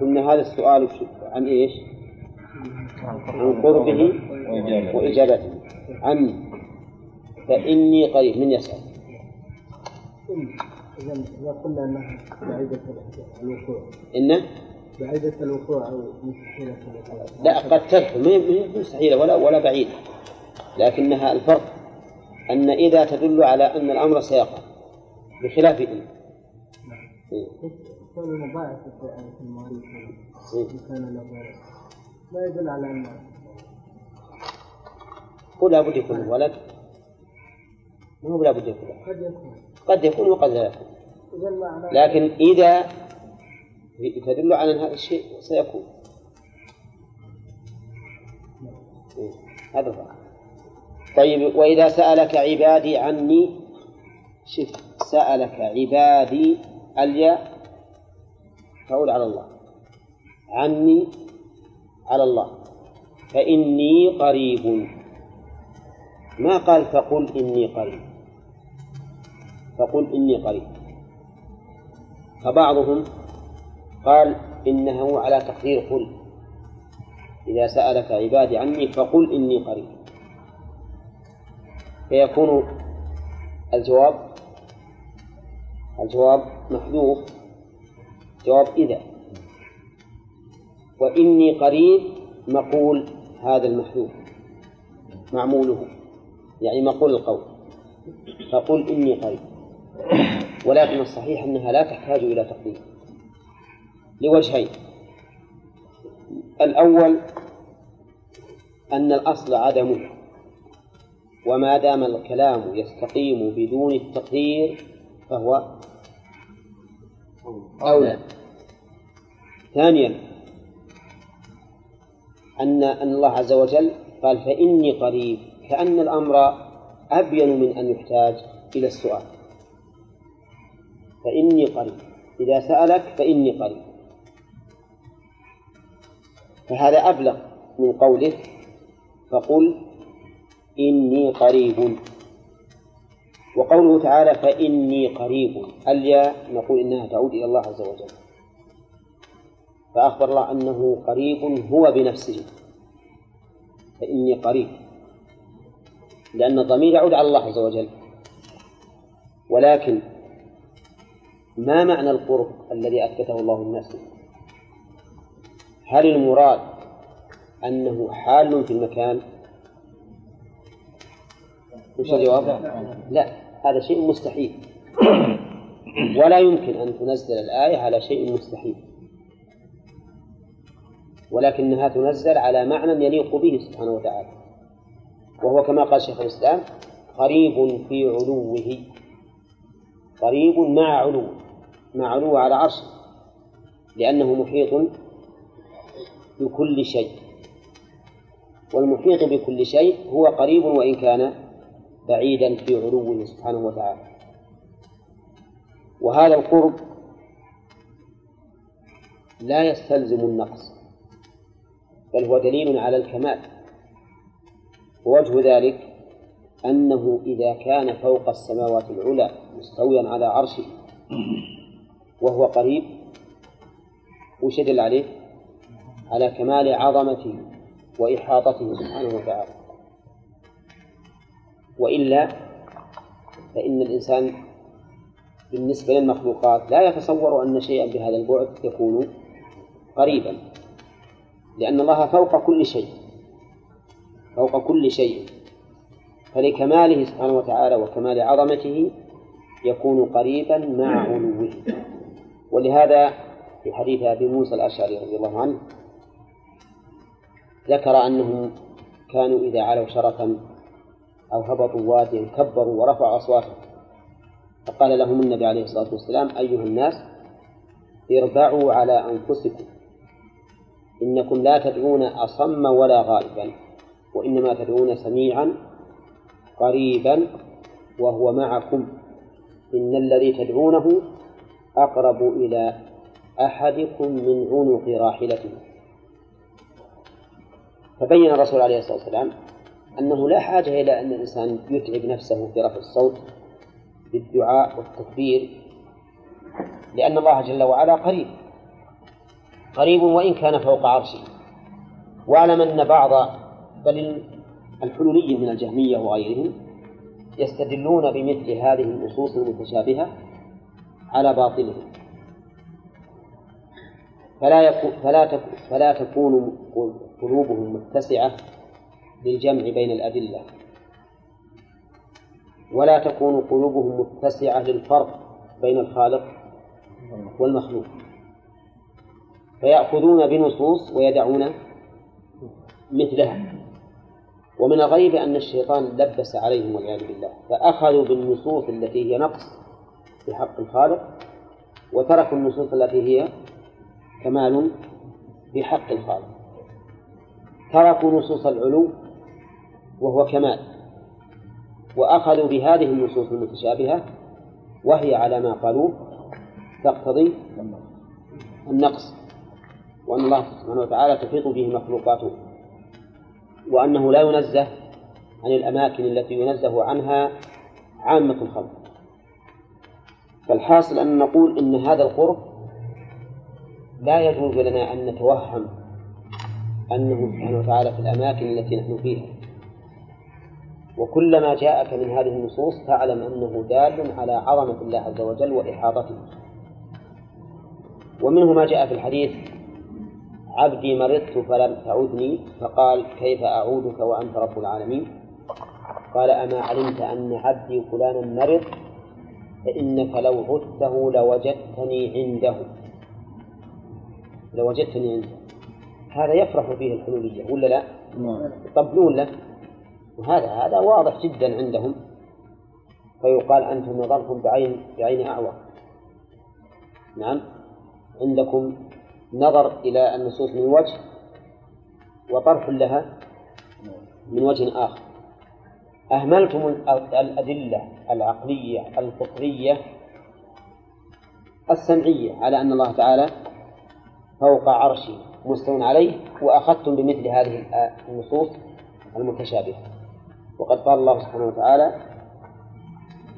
قلنا هذا السؤال عن إيش؟ عن قربه وإجابته. عني فإني قريب من يسأل؟ إذا قلنا أنها بعيدة الوقوع. إنه؟ بعيدة الوقوع أو مستحيلة الوقوع. لا قد تدخل ما هي مستحيلة ولا ولا بعيدة. لكنها الفرق أن إذا تدل على أن الأمر سيقع بخلاف إن. كون المضاعف في المواريث كان له لا يدل على أن قل لابد يكون ولد ما هو لابد يكون. قد يكون. قد يكون وقد لا يكون. لكن إذا تدل على أن هذا الشيء سيكون. هذا هو طيب وإذا سألك عبادي عني شف سألك عبادي الياء تعود على الله. عني على الله. فإني قريب. ما قال فقل إني قريب. فقل إني قريب. فبعضهم قال إنه على تقدير قل. إذا سألك عبادي عني فقل إني قريب. فيكون الجواب الجواب محذوف. جواب إذا. وإني قريب مقول هذا المحذوف معموله يعني مقول القول. فقل إني قريب. ولكن الصحيح أنها لا تحتاج إلى تقدير لوجهين. الأول أن الأصل عدمه وما دام الكلام يستقيم بدون التقدير فهو أولى ثانيا أن أن الله عز وجل قال فإني قريب كأن الأمر أبين من أن يحتاج إلى السؤال. فإني قريب إذا سألك فإني قريب. فهذا أبلغ من قوله فقل إني قريب. وقوله تعالى فإني قريب. الياء نقول إنها تعود إلى الله عز وجل؟ فأخبر الله أنه قريب هو بنفسه. فإني قريب. لأن الضمير يعود على الله عز وجل. ولكن ما معنى القرب الذي أثبته الله لنفسه هل المراد أنه حال في المكان؟ وش الجواب؟ لا. هذا شيء مستحيل. ولا يمكن أن تنزل الآية على شيء مستحيل. ولكنها تنزل على معنى يليق به سبحانه وتعالى. وهو كما قال شيخ الإسلام قريب في علوه. قريب مع علو. مع علو على عرشه لأنه محيط بكل شيء. والمحيط بكل شيء هو قريب وإن كان بعيدا في علوه سبحانه وتعالى. وهذا القرب لا يستلزم النقص بل هو دليل على الكمال. ووجه ذلك أنه إذا كان فوق السماوات العلى مستويا على عرشه وهو قريب وش يدل عليه؟ على كمال عظمته وإحاطته سبحانه وتعالى. وإلا فإن الإنسان بالنسبة للمخلوقات لا يتصور أن شيئا بهذا البعد يكون قريبا لأن الله فوق كل شيء فوق كل شيء. فلكماله سبحانه وتعالى وكمال عظمته يكون قريبا مع علوه. ولهذا في حديث أبي موسى الأشعري رضي الله عنه ذكر أنهم كانوا إذا علوا شرفا أو هبطوا واديا كبروا ورفعوا أصواتهم. فقال لهم النبي عليه الصلاة والسلام أيها الناس اربعوا على أنفسكم. إنكم لا تدعون أصم ولا غائبا وإنما تدعون سميعا قريبا وهو معكم. إن الذي تدعونه أقرب إلى أحدكم من عنق راحلته. فبين الرسول عليه الصلاة والسلام أنه لا حاجة إلى أن الإنسان يتعب نفسه في رفع الصوت بالدعاء والتكبير لأن الله جل وعلا قريب. قريب وإن كان فوق عرشه. وأعلم أن بعض بل الحلوليين من الجهمية وغيرهم يستدلون بمثل هذه النصوص المتشابهة على باطلهم فلا يكون فلا تكون فلا تكون قلوبهم متسعة للجمع بين الأدلة. ولا تكون قلوبهم متسعة للفرق بين الخالق والمخلوق. فيأخذون بنصوص ويدعون مثلها. ومن الغيب أن الشيطان لبس عليهم والعياذ بالله. فأخذوا بالنصوص التي هي نقص في حق الخالق وتركوا النصوص التي هي كمال في حق الخالق. تركوا نصوص العلو وهو كمال. وأخذوا بهذه النصوص المتشابهة وهي على ما قالوه تقتضي النقص وأن الله سبحانه وتعالى تحيط به مخلوقاته وأنه لا ينزه عن الأماكن التي ينزه عنها عامة الخلق. فالحاصل أن نقول إن هذا القرب لا يجوز لنا أن نتوهم أنه سبحانه وتعالى في الأماكن التي نحن فيها. وكلما جاءك من هذه النصوص فاعلم أنه دال على عظمة الله عز وجل وإحاطته. ومنه ما جاء في الحديث عبدي مرضت فلم تعودني فقال كيف أعودك وأنت رب العالمين؟ قال أما علمت أن عبدي فلانا مرض فإنك لو عدته لوجدتني عنده. لوجدتني عنده. هذا يفرح فيه الحلولية ولا لا؟ نعم. يطبلون له وهذا هذا واضح جدا عندهم. فيقال أنتم نظرتم بعين بعين أعور. نعم. عندكم نظر إلى النصوص من وجه وطرح لها من وجه آخر. أهملتم الأدلة العقلية الفطرية السمعية على أن الله تعالى فوق عرشه مستو عليه وأخذتم بمثل هذه النصوص المتشابهة. وقد قال الله سبحانه وتعالى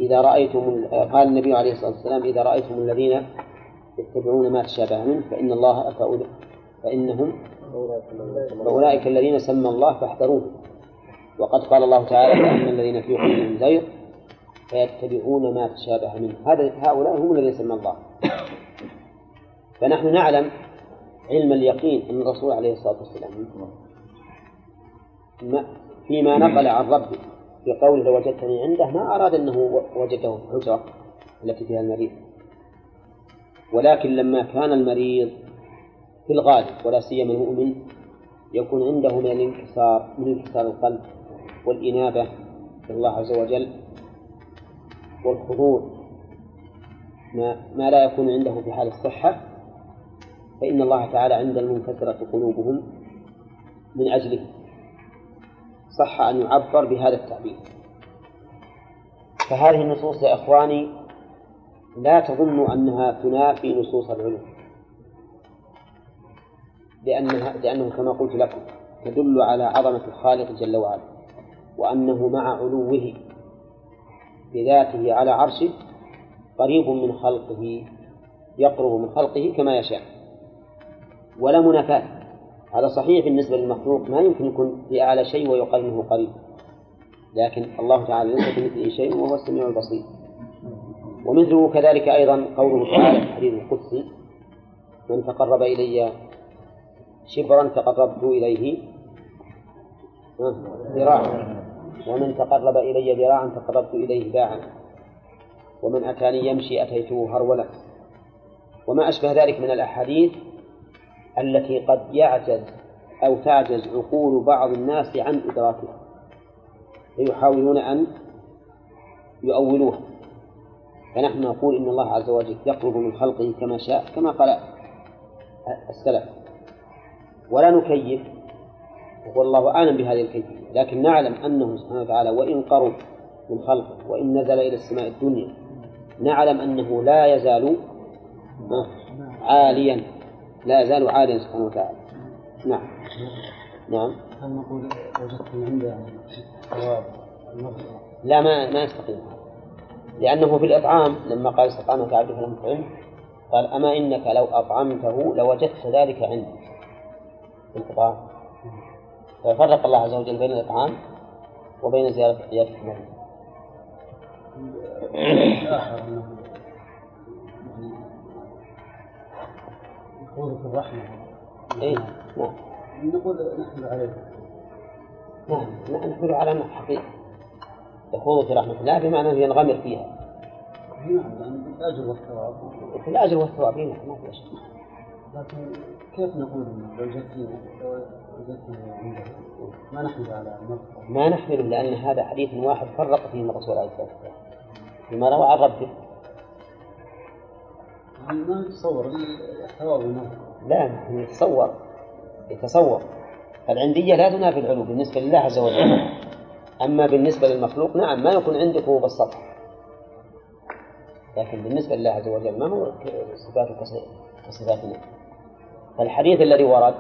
إذا رأيتم قال النبي عليه الصلاة والسلام إذا رأيتم الذين يتبعون ما تشابه منه فإن الله فأولئك فإنهم فأولئك الذين سمى الله فاحذروه وقد قال الله تعالى فأما الذين في قلوبهم زيغ فيتبعون ما تشابه منه. هذا هؤلاء هم الذين سمى الله. فنحن نعلم علم اليقين أن الرسول عليه الصلاة والسلام فيما نقل عن ربه. في قوله لوجدتني عنده ما أراد أنه وجده في الحجرة التي فيها المريض. ولكن لما كان المريض في الغالب ولا سيما المؤمن يكون عنده من الانكسار من انكسار القلب والإنابة إلى الله عز وجل والخضوع ما, ما لا يكون عنده في حال الصحة فإن الله تعالى عند المنكسرة قلوبهم من أجله. صح أن يعبر بهذا التعبير. فهذه النصوص يا إخواني لا تظنوا أنها تنافي نصوص العلوم. لأنها لأنه كما قلت لكم تدل على عظمة الخالق جل وعلا وأنه مع علوه بذاته على عرشه قريب من خلقه يقرب من خلقه كما يشاء ولا منافاة. هذا صحيح بالنسبة للمخلوق ما يمكن يكون في أعلى شيء ويقال أنه قريب. لكن الله تعالى ليس كمثله شيء وهو السميع البصير. ومثله كذلك أيضا قوله تعالى في الحديث القدسي من تقرب إلي شبرا تقربت إليه. ذراعا. ومن تقرب إلي ذراعا تقربت إليه باعا. ومن أتاني يمشي أتيته هرولا وما أشبه ذلك من الأحاديث التي قد يعجز أو تعجز عقول بعض الناس عن إدراكها فيحاولون أن يؤولوها. فنحن نقول إن الله عز وجل يقرب من خلقه كما شاء كما قال السلف. ولا نكيف والله أعلم بهذه الكيفية لكن نعلم أنه سبحانه وتعالى وإن قرب من خلقه وإن نزل إلى السماء الدنيا نعلم أنه لا يزال عاليا. لا يزال عاليا سبحانه وتعالى. نعم. نعم. هل نقول وجدتم عنده لا ما ما يستقيم. لأنه في الإطعام لما قال استطعمك عبدك فلم تطعمه قال أما إنك لو أطعمته لوجدت ذلك عندي انقطاع ففرق الله عز وجل بين الإطعام وبين زيارة عيادة المريض يقول في الرحمة. إيه. نعم نقول نحمل عليه. نعم. نحمل على أنه حقيقة. يخوض في رحمة الله بمعنى أنه ينغمر فيها. نعم يعني بالأجر والثواب. في الأجر والثواب إيه، نعم ما في شك لكن كيف نقول لو عنده ما نحمل على المرض ما نحمله لأن هذا حديث واحد فرق فيه الرسول عليه الصلاة والسلام. فيما روى عن ربه. ما نتصور لا يتصور يتصور. العندية لا تنافي العلو بالنسبة لله عز وجل. أما بالنسبة للمخلوق نعم ما يكون عندك هو بالسطح لكن بالنسبة لله عز وجل ما هو صفاته كصفاتنا؟ فالحديث الذي ورد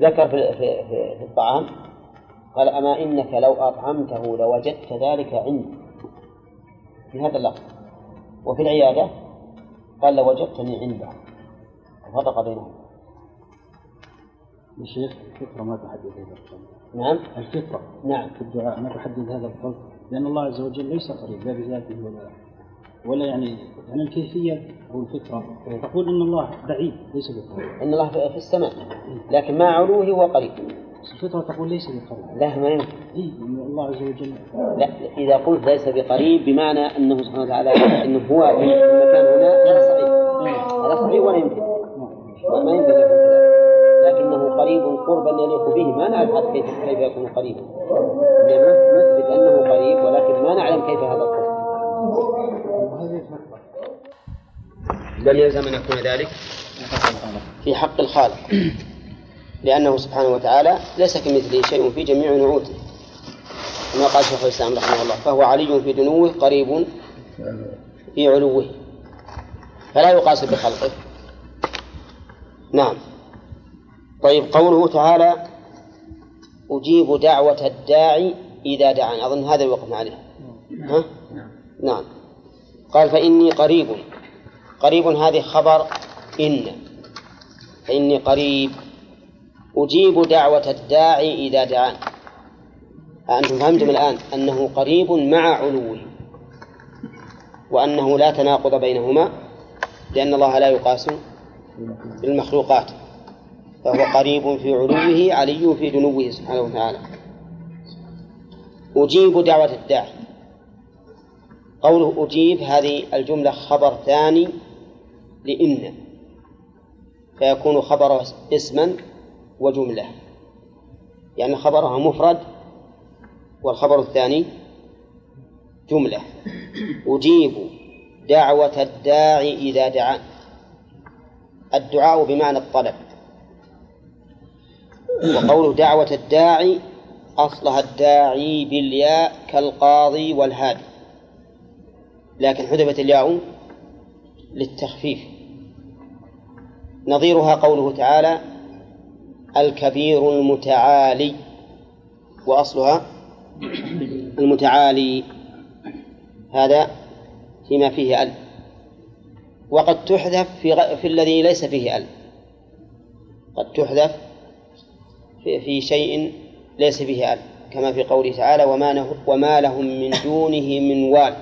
ذكر في, في, في, في الطعام قال أما إنك لو أطعمته لوجدت ذلك عندي. في هذا اللفظ. وفي العيادة قال لوجدتني عنده. فرق بينهم الشيخ الفطرة ما تحدد هذا القول. نعم. الفطرة نعم. في الدعاء ما تحدد هذا القول لأن الله عز وجل ليس قريب لا بذاته ولا ولا يعني يعني الكيفية أو الفطرة تقول إن الله بعيد ليس بقريب. إن الله في السماء لكن مع علوه هو قريب. الفطرة تقول ليس بقريب. لا ما يمكن. إي إن الله عز وجل. لا إذا قلت ليس بقريب بمعنى أنه سبحانه وتعالى أنه هو في المكان هنا هذا صحيح. هذا صحيح ولا يمكن؟ ما يمكن أن يكون كذلك لكنه قريب قربا يليق به. ما نعرف حتى كيف كيف يكون قريبا نثبت أنه قريب ولكن ما نعلم كيف هذا القرب. بل يلزم أن يكون ذلك. في حق الخالق. لأنه سبحانه وتعالى ليس كمثله شيء في جميع نعوته كما قال شيخ الإسلام رحمه الله فهو علي في دنوه قريب في علوه. فلا يقاس بخلقه. نعم. طيب قوله تعالى أجيب دعوة الداعي إذا دعاني أظن هذا الوقف عليه. ها؟ نعم. قال فإني قريب. قريب هذه خبر إن. فإني قريب. أجيب دعوة الداعي إذا دعان. أنتم فهمتم الآن؟ أنه قريب مع علوه وأنه لا تناقض بينهما لأن الله لا يقاس بالمخلوقات فهو قريب في علوه علي في دنوه سبحانه وتعالى. أجيب دعوة الداعي. قوله أجيب هذه الجملة خبر ثاني لإن. فيكون خبر اسما وجملة يعني خبرها مفرد والخبر الثاني جملة. أجيب دعوة الداعي إذا دعان الدعاء بمعنى الطلب. وقوله دعوة الداعي أصلها الداعي بالياء كالقاضي والهادي. لكن حذفت الياء للتخفيف. نظيرها قوله تعالى الكبير المتعالي. وأصلها المتعالي هذا فيما فيه ال. وقد تحذف في, غ... في الذي ليس فيه ال. قد تحذف في, في شيء ليس فيه ال كما في قوله تعالى وما, نه... وما لهم من دونه من وال.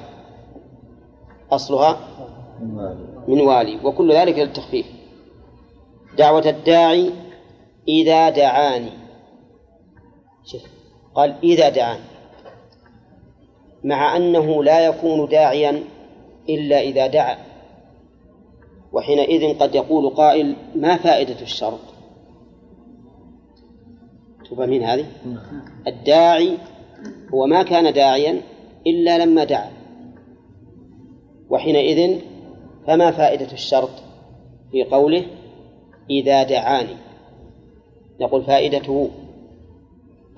أصلها من والي وكل ذلك للتخفيف. دعوة الداعي إذا دعاني. شوف قال إذا دعاني. مع أنه لا يكون داعيا إلا إذا دعا. وحينئذ قد يقول قائل ما فائدة الشرط؟ تفهمين هذه؟ الداعي هو ما كان داعيا إلا لما دعا. وحينئذ فما فائدة الشرط في قوله إذا دعاني؟ نقول فائدته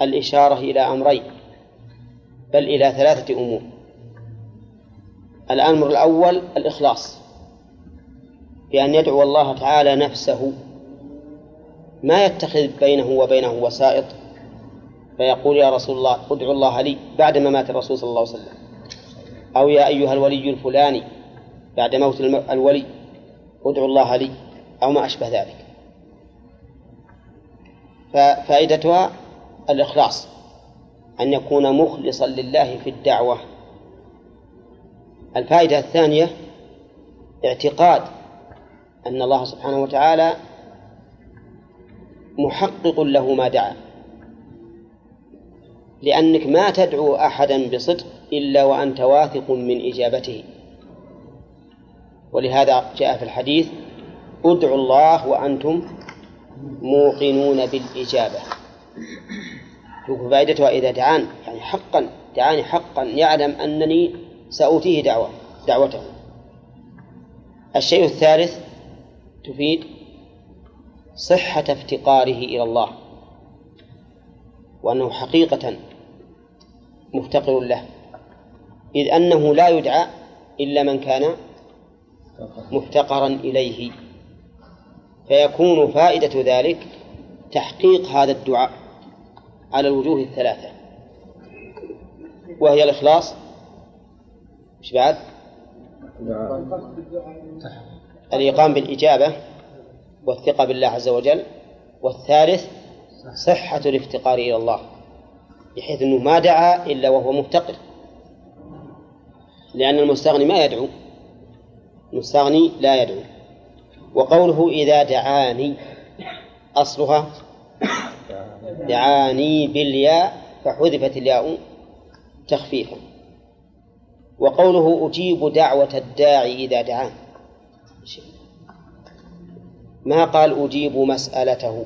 الإشارة إلى أمرين بل إلى ثلاثة أمور. الأمر الأول الإخلاص بأن يدعو الله تعالى نفسه ما يتخذ بينه وبينه وسائط فيقول يا رسول الله ادعو الله لي بعدما مات الرسول صلى الله عليه وسلم. أو يا أيها الولي الفلاني بعد موت الولي ادعوا الله لي أو ما أشبه ذلك. ففائدتها الإخلاص أن يكون مخلصا لله في الدعوة. الفائدة الثانية اعتقاد أن الله سبحانه وتعالى محقق له ما دعا. لأنك ما تدعو أحدا بصدق إلا وأنت واثق من إجابته. ولهذا جاء في الحديث ادعوا الله وأنتم موقنون بالإجابة. فائدتها إذا دعان يعني حقا دعاني حقا يعلم أنني سأوتيه دعوة دعوته. الشيء الثالث تفيد صحة افتقاره إلى الله. وأنه حقيقة مفتقر له. إذ أنه لا يدعى إلا من كان مفتقرا إليه. فيكون فائدة ذلك تحقيق هذا الدعاء على الوجوه الثلاثة. وهي الإخلاص. مش بعد؟ الإيقام بالإجابة والثقة بالله عز وجل. والثالث صحة الافتقار إلى الله بحيث أنه ما دعا إلا وهو مفتقر. لأن المستغني ما يدعو. المستغني لا يدعو. وقوله إذا دعاني أصلها دعاني بالياء فحذفت الياء تخفيفا. وقوله أجيب دعوة الداعي إذا دعان. ما قال أجيب مسألته؟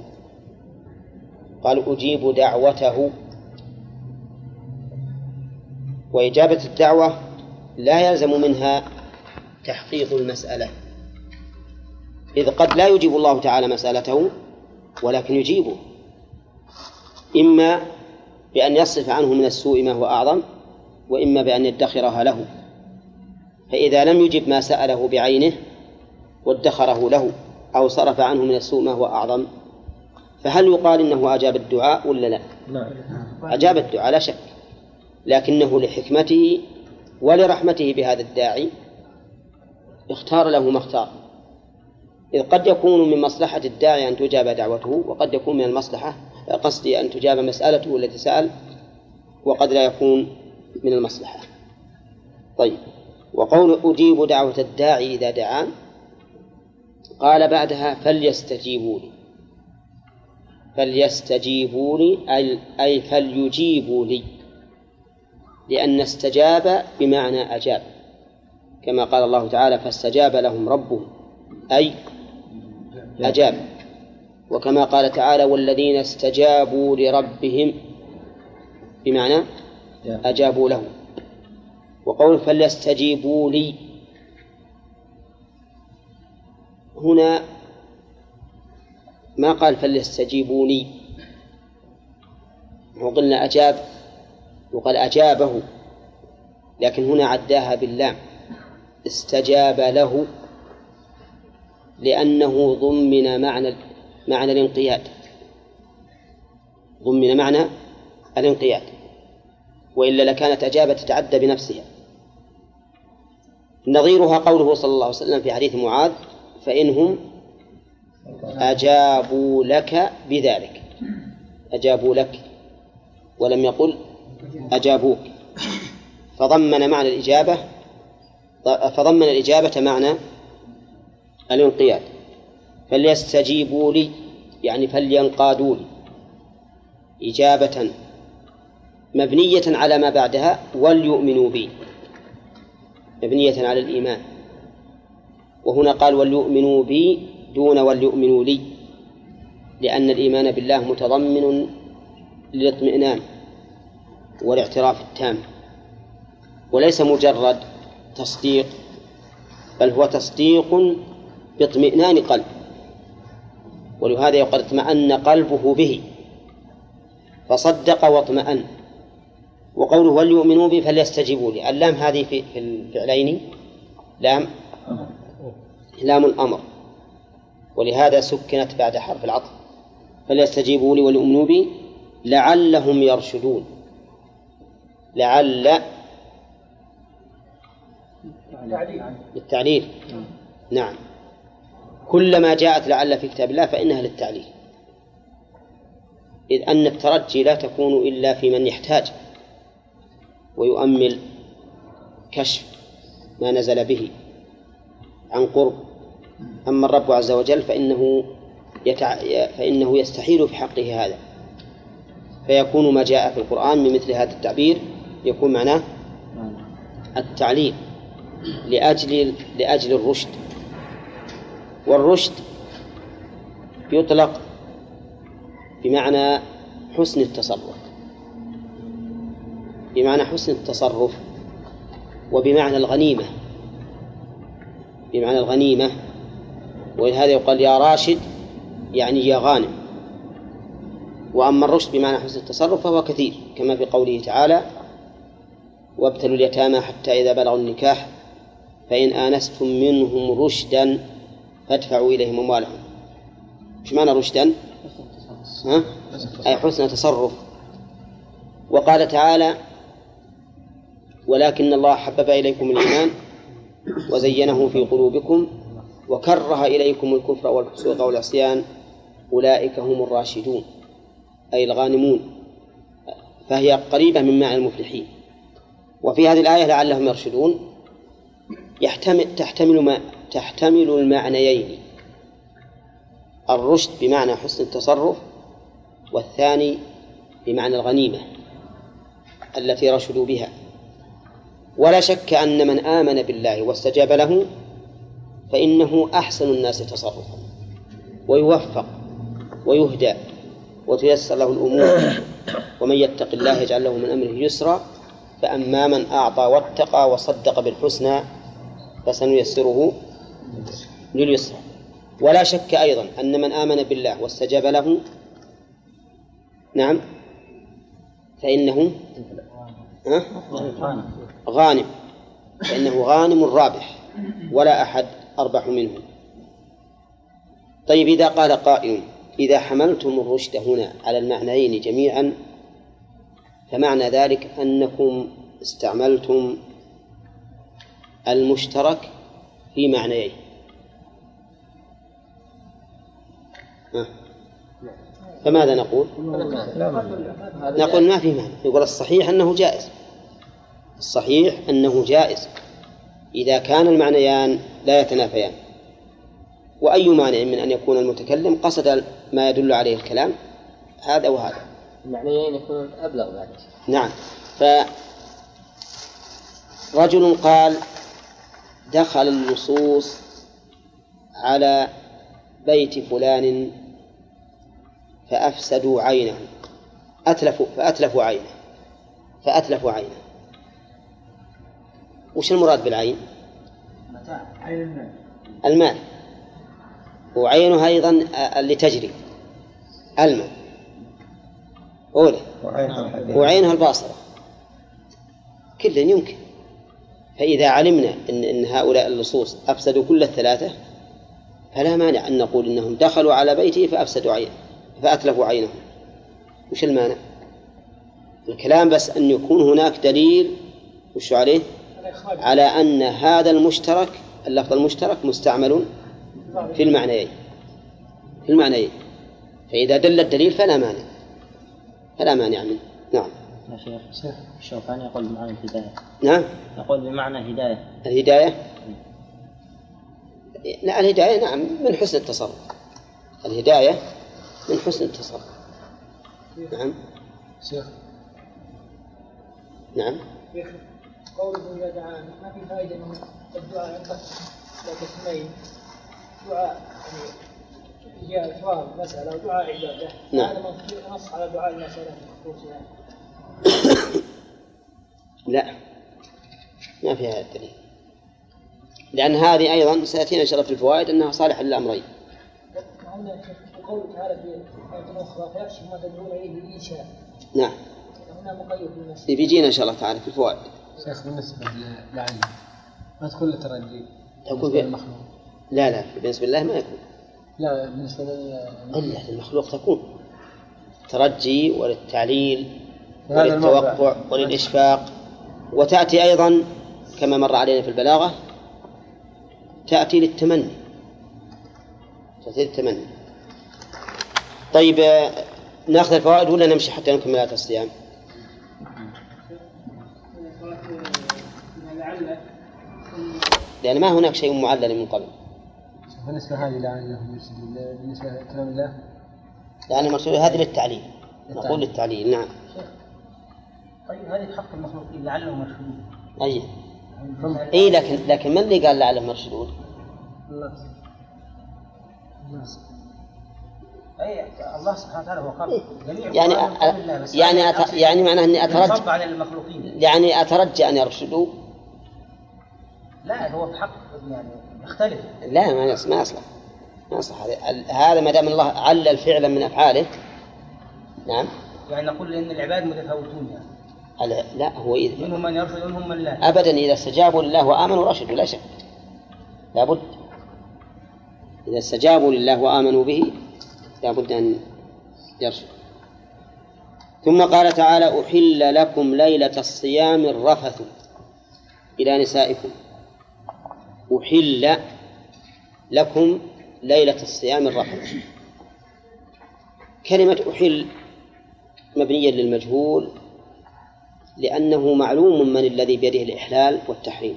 قال أجيب دعوته. وإجابة الدعوة لا يلزم منها تحقيق المسألة. إذ قد لا يجيب الله تعالى مسألته ولكن يجيبه. إما بأن يصرف عنه من السوء ما هو أعظم وإما بأن يدخرها له. فإذا لم يجب ما سأله بعينه وادخره له أو صرف عنه من السوء ما هو أعظم فهل يقال إنه أجاب الدعاء ولا لا؟ نعم. أجاب الدعاء لا شك. لكنه لحكمته ولرحمته بهذا الداعي اختار له ما اختار. إذ قد يكون من مصلحة الداعي أن تجاب دعوته وقد يكون من المصلحة قصدي أن تجاب مسألته التي سأل وقد لا يكون من المصلحة. طيب وقول أجيب دعوة الداعي إذا دعان قال بعدها فليستجيبوا لي فليستجيبوا لي أي, فليجيبوا لي لأن استجاب بمعنى أجاب. كما قال الله تعالى فاستجاب لهم ربهم أي أجاب. وكما قال تعالى والذين استجابوا لربهم بمعنى أجابوا له وقول فليستجيبوا لي هنا ما قال فليستجيبوا لي؟ وقلنا أجاب وقال أجابه لكن هنا عداها باللام. استجاب له. لأنه ضمن معنى معنى الانقياد. ضمن معنى الانقياد. وإلا لكانت أجابة تتعدى بنفسها. نظيرها قوله صلى الله عليه وسلم في حديث معاذ فإنهم أجابوا لك بذلك. أجابوا لك ولم يقل أجابوك. فضمن معنى الإجابة فضمن الإجابة معنى الانقياد. فليستجيبوا لي يعني فلينقادوا لي. إجابة مبنية على ما بعدها وليؤمنوا بي. مبنية على الإيمان. وهنا قال وليؤمنوا بي دون وليؤمنوا لي لأن الإيمان بالله متضمن للاطمئنان والاعتراف التام. وليس مجرد تصديق بل هو تصديق باطمئنان قلب. ولهذا يقال اطمأن قلبه به. فصدق واطمأن. وقوله وليؤمنوا به فليستجيبوا لي. اللام هذه في في الفعلين. لام. لام الأمر. ولهذا سكنت بعد حرف العطف. فليستجيبوا لي وليؤمنوا بي لعلهم يرشدون. لعل بالتعليل. نعم. كلما جاءت لعل في كتاب الله فإنها للتعليل. إذ أن الترجي لا تكون إلا في من يحتاج ويؤمل كشف ما نزل به عن قرب. أما الرب عز وجل فإنه يتع... فإنه يستحيل في حقه هذا. فيكون ما جاء في القرآن من مثل هذا التعبير يكون معناه التعليل لأجل لأجل الرشد. والرشد يطلق بمعنى حسن التصرف بمعنى حسن التصرف وبمعنى الغنيمة بمعنى الغنيمة ولهذا يقال يا راشد يعني يا غانم. وأما الرشد بمعنى حسن التصرف فهو كثير كما في قوله تعالى وابتلوا اليتامى حتى إذا بلغوا النكاح فإن آنستم منهم رشدا فادفعوا إليهم أموالهم. إيش معنى رشدا؟ ها؟ أي حسن تصرف. وقال تعالى ولكن الله حبب إليكم الإيمان وزينه في قلوبكم وكره إليكم الكفر والفسوق والعصيان. أولئك هم الراشدون. أي الغانمون. فهي قريبة من معنى المفلحين. وفي هذه الآية لعلهم يرشدون. يحتمل تحتمل ما تحتمل المعنيين. الرشد بمعنى حسن التصرف والثاني بمعنى الغنيمة التي رشدوا بها. ولا شك أن من آمن بالله واستجاب له فإنه أحسن الناس تصرفا ويوفق ويهدى وتيسر له الأمور. ومن يتق الله يجعل له من أمره يسرا فأما من أعطى واتقى وصدق بالحسنى فسنيسره لليسرى ولا شك أيضا أن من آمن بالله واستجاب له نعم فإنه غانم. فإنه غانم رابح ولا أحد أربح منه. طيب إذا قال قائل إذا حملتم الرشد هنا على المعنيين جميعا فمعنى ذلك أنكم استعملتم المشترك في معنيين. فماذا نقول؟ نقول ما في معنى يقول الصحيح أنه جائز. الصحيح أنه جائز. إذا كان المعنيان لا يتنافيان. وأي مانع من أن يكون المتكلم قصد ما يدل عليه الكلام؟ هذا وهذا. المعنيين يكون أبلغ بعد. نعم. فرجل قال دخل اللصوص على بيت فلان فأفسدوا عينه أتلفوا فأتلفوا عينه. فأتلفوا عينه. وش المراد بالعين؟ عين المال وعينها أيضا اللي تجري. الماء. أولى. وعينها الباصرة. كل يمكن. فإذا علمنا أن, إن هؤلاء اللصوص أفسدوا كل الثلاثة فلا مانع أن نقول إنهم دخلوا على بيته فأفسدوا عينه. فأتلفوا عينه. وش المانع؟ الكلام بس أن يكون هناك دليل وش عليه؟ على أن هذا المشترك اللفظ المشترك مستعمل في المعنيين. في المعنيين. فإذا دل الدليل فلا مانع. فلا مانع منه. نعم. يا شيخ الشوكاني يقول بمعنى الهداية. نعم. يقول بمعنى هداية. الهداية؟ لا الهداية نعم من حسن التصرف. الهداية من حسن التصرف نعم. شيخ. نعم. قوله إذا دعانا ما في فائدة من الدعاء ينقسم إلى قسمين دعاء يعني سؤال مسألة ودعاء عبادة نعم. هذا نص على دعاء المسألة يعني. لا. ما فيها دليل لأن هذه أيضا سيأتينا إن شاء الله في الفوائد أنها صالحة للأمرين. قوله تعالى في آية أخرى فيكشف ما تدعون إليه بإنشاء نعم. هنا مقيد بالنسبة. بيجينا إن شاء الله تعالى في الفوائد. شيخ بالنسبة للعين ما تكون للترجي تكون في المخلوق؟ لا لا بالنسبة لله ما يكون. لا بالنسبة لل إلا للمخلوق تكون. ترجي وللتعليل. وللتوقع وللإشفاق. وتأتي أيضا كما مر علينا في البلاغة تأتي للتمني. تزيد التمني طيب آه، ناخذ الفوائد ولا نمشي حتى نكمل آية الصيام؟ لأن ما هناك شيء معلل من قبل. بالنسبة هذه لعلهم يرشدون بالنسبة لكلام الله. يعني المقصود هذه للتعليل. نقول للتعليل نعم. طيب هذه حق المخلوقين لعلهم يرشدون أي. اي لكن لكن من اللي قال لعلهم يرشدون؟ أي الله سبحانه وتعالى هو قال جميع يعني بس. يعني أت... يعني معناه إني أترجى. على المخلوقين. يعني أترجى أن يرشدوا. لا هو بحق يعني يختلف. لا ما يصلح ما يصلح. ما يصلح. هذا ما دام الله علل فعلا من أفعاله. نعم. يعني نقول إن العباد متفاوتون يعني. لا هو إذا منهم من يرشد ومنهم من لا. ابدا إذا استجابوا لله وآمنوا رشدوا لا شك. لابد إذا استجابوا لله وآمنوا به لابد أن يرشدوا ثم قال تعالى أحل لكم ليلة الصيام الرفث إلى نسائكم. أحل لكم ليلة الصيام الرفث. كلمة أحل مبنية للمجهول لأنه معلوم من الذي بيده الإحلال والتحريم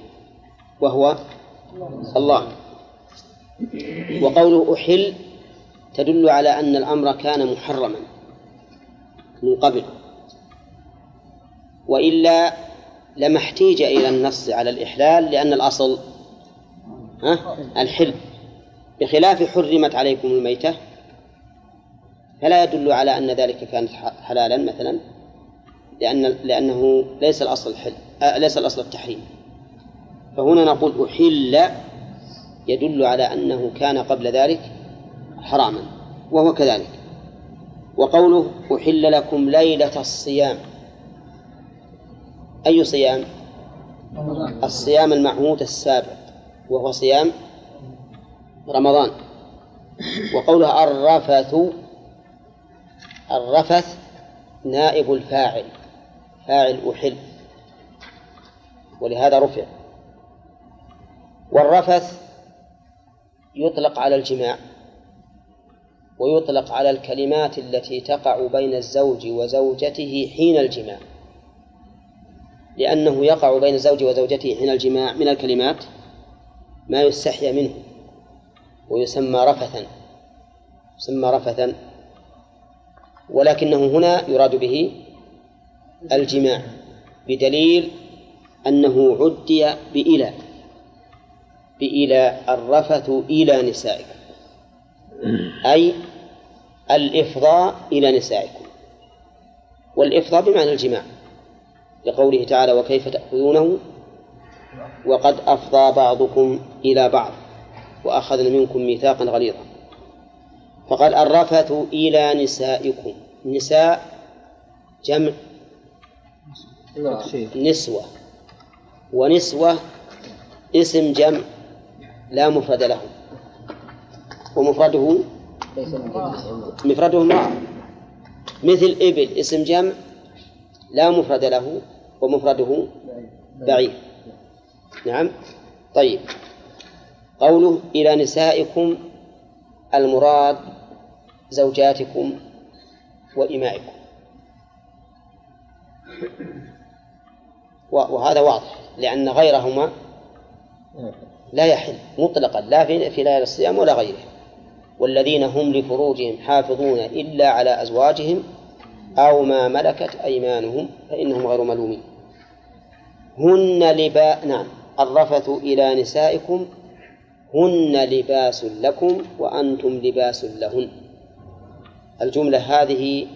وهو الله. وقوله أحل تدل على أن الأمر كان محرما من قبل. وإلا لما احتيج إلى النص على الإحلال لأن الأصل الحل. بخلاف حرمت عليكم الميتة فلا يدل على أن ذلك كان حلالا مثلا لأن لأنه ليس الأصل الحل آه ليس الأصل التحريم. فهنا نقول أحل يدل على أنه كان قبل ذلك حراما وهو كذلك. وقوله أحل لكم ليلة الصيام. أي صيام؟ الصيام المعهود السابع وهو صيام رمضان. وقولها الرفث الرفث نائب الفاعل فاعل أحل. ولهذا رفع. والرفث يطلق على الجماع. ويطلق على الكلمات التي تقع بين الزوج وزوجته حين الجماع. لأنه يقع بين الزوج وزوجته حين الجماع من الكلمات ما يستحيا منه ويسمى رفثا يسمى رفثا. ولكنه هنا يراد به الجماع بدليل أنه عدي بإلى بإلى الرفث إلى نسائكم أي الإفضاء إلى نسائكم. والإفضاء بمعنى الجماع لقوله تعالى وكيف تأخذونه؟ وقد أفضى بعضكم إلى بعض وأخذنا منكم ميثاقا غليظا. فقال الرفث إلى نسائكم. نساء جمع نسوة. ونسوة اسم جمع لا مفرد له. ومفرده مفرده امرأة مثل إبل اسم جمع لا مفرد له ومفرده بعير نعم. طيب. قوله إلى نسائكم المراد زوجاتكم وإمائكم. وهذا واضح لأن غيرهما لا يحل مطلقا لا في في ليالي الصيام ولا غيره. والذين هم لفروجهم حافظون إلا على أزواجهم أو ما ملكت أيمانهم فإنهم غير ملومين. هن لباء نعم. الرفث إلى نسائكم. هن لباس لكم وأنتم لباس لهن. الجملة هذه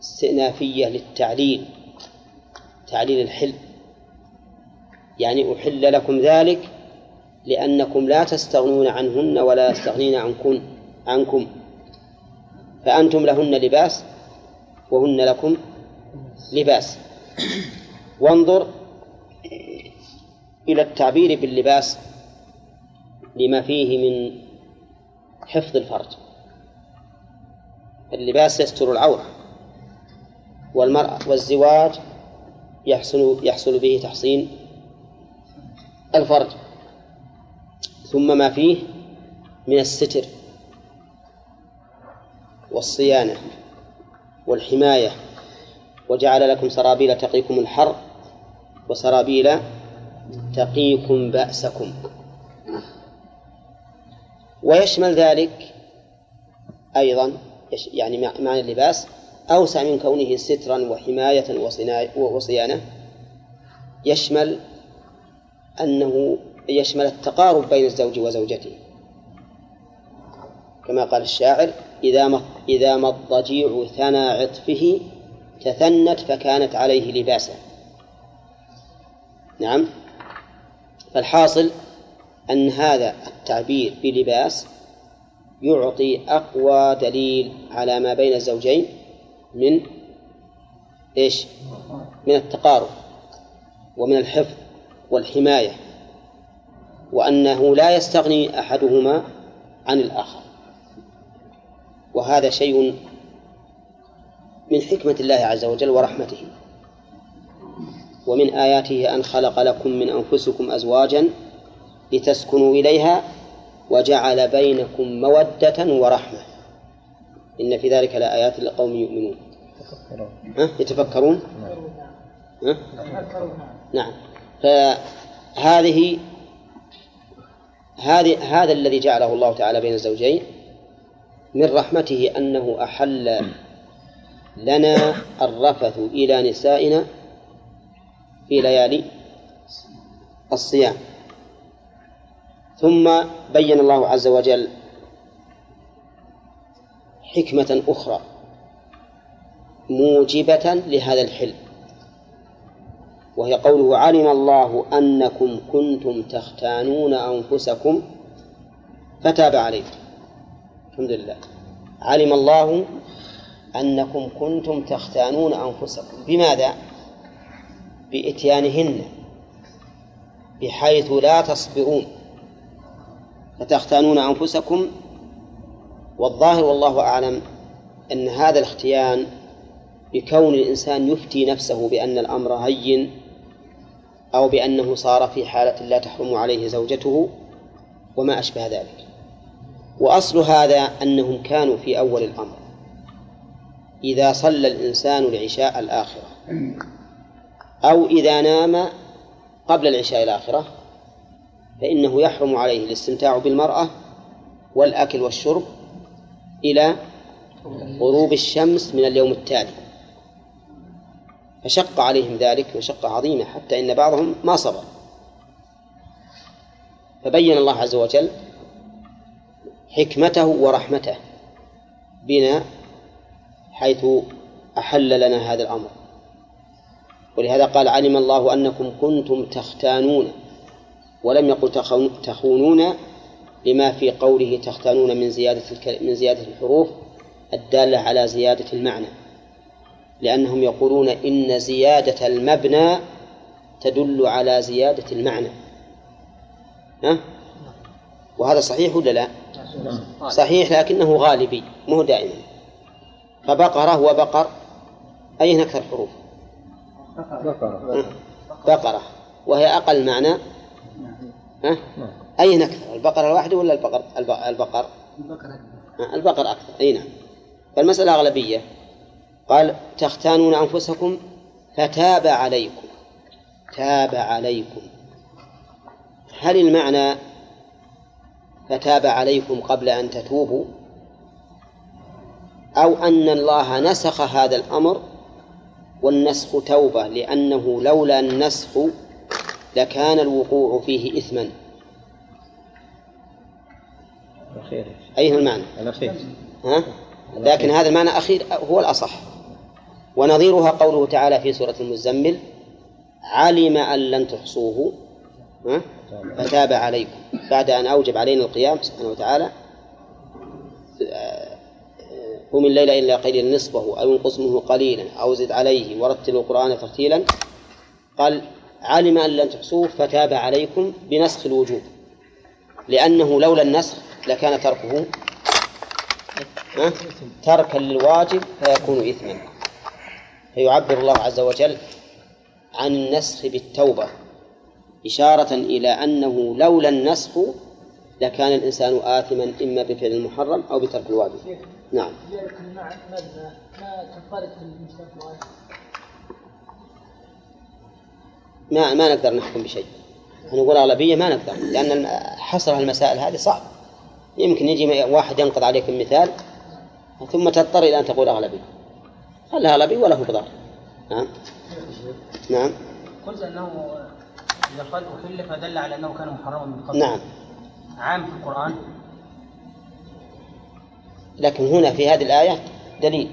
استئنافية للتعليل. تعليل الحل. يعني أحل لكم ذلك لأنكم لا تستغنون عنهن ولا يستغنين عنكم عنكم فأنتم لهن لباس وهن لكم لباس. وانظر إلى التعبير باللباس لما فيه من حفظ الفرج. اللباس يستر العورة والمرأة والزواج يحصل يحصل به تحصين الفرج. ثم ما فيه من الستر والصيانة والحماية وجعل لكم سرابيل تقيكم الحر وسرابيل تقيكم بأسكم. ويشمل ذلك أيضا يعني معنى اللباس أوسع من كونه سترا وحماية وصيانة. يشمل أنه يشمل التقارب بين الزوج وزوجته. كما قال الشاعر إذا ما إذا ما الضجيع ثنى عطفه تثنت فكانت عليه لباسا نعم. فالحاصل أن هذا التعبير بلباس يعطي أقوى دليل على ما بين الزوجين من إيش؟ من التقارب ومن الحفظ والحماية وأنه لا يستغني أحدهما عن الآخر. وهذا شيء من حكمة الله عز وجل ورحمته. ومن آياته أن خلق لكم من أنفسكم أزواجا لتسكنوا إليها وجعل بينكم مودة ورحمة. إن في ذلك لآيات لقوم يؤمنون. ها؟ يتفكرون؟ ها؟ نعم. فهذه هذه هذا الذي جعله الله تعالى بين الزوجين من رحمته أنه أحل لنا الرفث إلى نسائنا في ليالي الصيام. ثم بين الله عز وجل حكمة أخرى موجبة لهذا الحلم وهي قوله علم الله أنكم كنتم تختانون أنفسكم فتاب عليكم الحمد لله. علم الله أنكم كنتم تختانون أنفسكم. بماذا؟ بإتيانهن. بحيث لا تصبرون فتختانون أنفسكم. والظاهر والله أعلم أن هذا الاختيان بكون الإنسان يفتي نفسه بأن الأمر هين أو بأنه صار في حالة لا تحرم عليه زوجته وما أشبه ذلك. وأصل هذا أنهم كانوا في أول الأمر. إذا صلى الإنسان العشاء الآخرة أو إذا نام قبل العشاء الآخرة فإنه يحرم عليه الاستمتاع بالمرأة والأكل والشرب إلى غروب الشمس من اليوم التالي. فشق عليهم ذلك مشقة عظيمة حتى إن بعضهم ما صبر. فبين الله عز وجل حكمته ورحمته بنا حيث أحل لنا هذا الأمر. ولهذا قال علم الله أنكم كنتم تختانون ولم يقل تخونون لما في قوله تختانون من زيادة من زيادة الحروف الدالة على زيادة المعنى. لأنهم يقولون إن زيادة المبنى تدل على زيادة المعنى. ها؟ وهذا صحيح ولا لا؟ صحيح لكنه غالبي مو دائما. فبقرة وبقر أين أكثر حروف؟ بقرة. بقرة. وهي أقل معنى؟ ها؟ أين أكثر البقرة الواحدة ولا البقر البقر؟ البقر أكثر. أي نعم. فالمسألة أغلبية. قال تختانون أنفسكم فتاب عليكم. تاب عليكم. هل المعنى فتاب عليكم قبل أن تتوبوا أو أن الله نسخ هذا الأمر والنسخ توبة لأنه لولا النسخ لكان الوقوع فيه إثما. أي هو المعنى؟ الأخير. ها؟ لكن هذا المعنى الأخير هو الأصح. ونظيرها قوله تعالى في سورة المزمل علم أن لن تحصوه فتاب عليكم. بعد أن أوجب علينا القيام سبحانه وتعالى قم الليل إلا قليلا نصفه أو انقص منه قليلا أو زد عليه ورتل القرآن ترتيلا. قال علم أن لن تحصوه فتاب عليكم بنسخ الوجوب لأنه لولا النسخ لكان تركه تركا للواجب فيكون إثما. فيعبر الله عز وجل عن النسخ بالتوبة. إشارة إلى أنه لولا النسخ لكان الإنسان آثما إما بفعل المحرم أو بترك الواجب. نعم. ما ما نقدر نحكم بشيء. نقول أغلبية ما نقدر لأن حصر المسائل هذه صعب. يمكن يجي واحد ينقض عليك المثال ثم تضطر إلى أن تقول أغلبية خلها أغلبية ولا هو بضار نعم. نعم. قلت أنه قال احل فدل على أنه كان محرما من قبل. نعم. عام في القرآن. لكن هنا في هذه الآية دليل.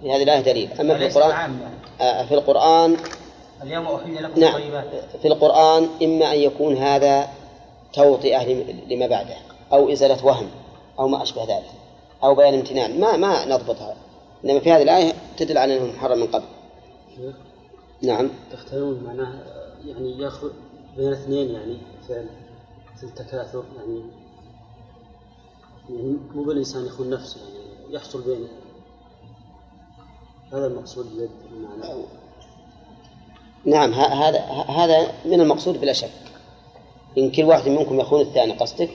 في هذه الآية دليل. أما في القرآن عام يعني. آه، في القرآن اليوم أحل لكم نعم. الطيبات. في القرآن إما أن يكون هذا توطئة لم- لما بعده أو إزالة وهم أو ما أشبه ذلك أو بيان امتنان. ما ما نضبطها إنما في هذه الآية تدل على أنه محرم من قبل. نعم. تختارون معناه يعني ياخذ بين اثنين يعني فعل في التكاثر يعني يعني مو بالإنسان يخون نفسه يعني يحصل بين هذا المقصود بيد المعنى نعم ه- هذا هذا من المقصود بلا شك. إن كل واحد منكم يخون الثاني قصدك؟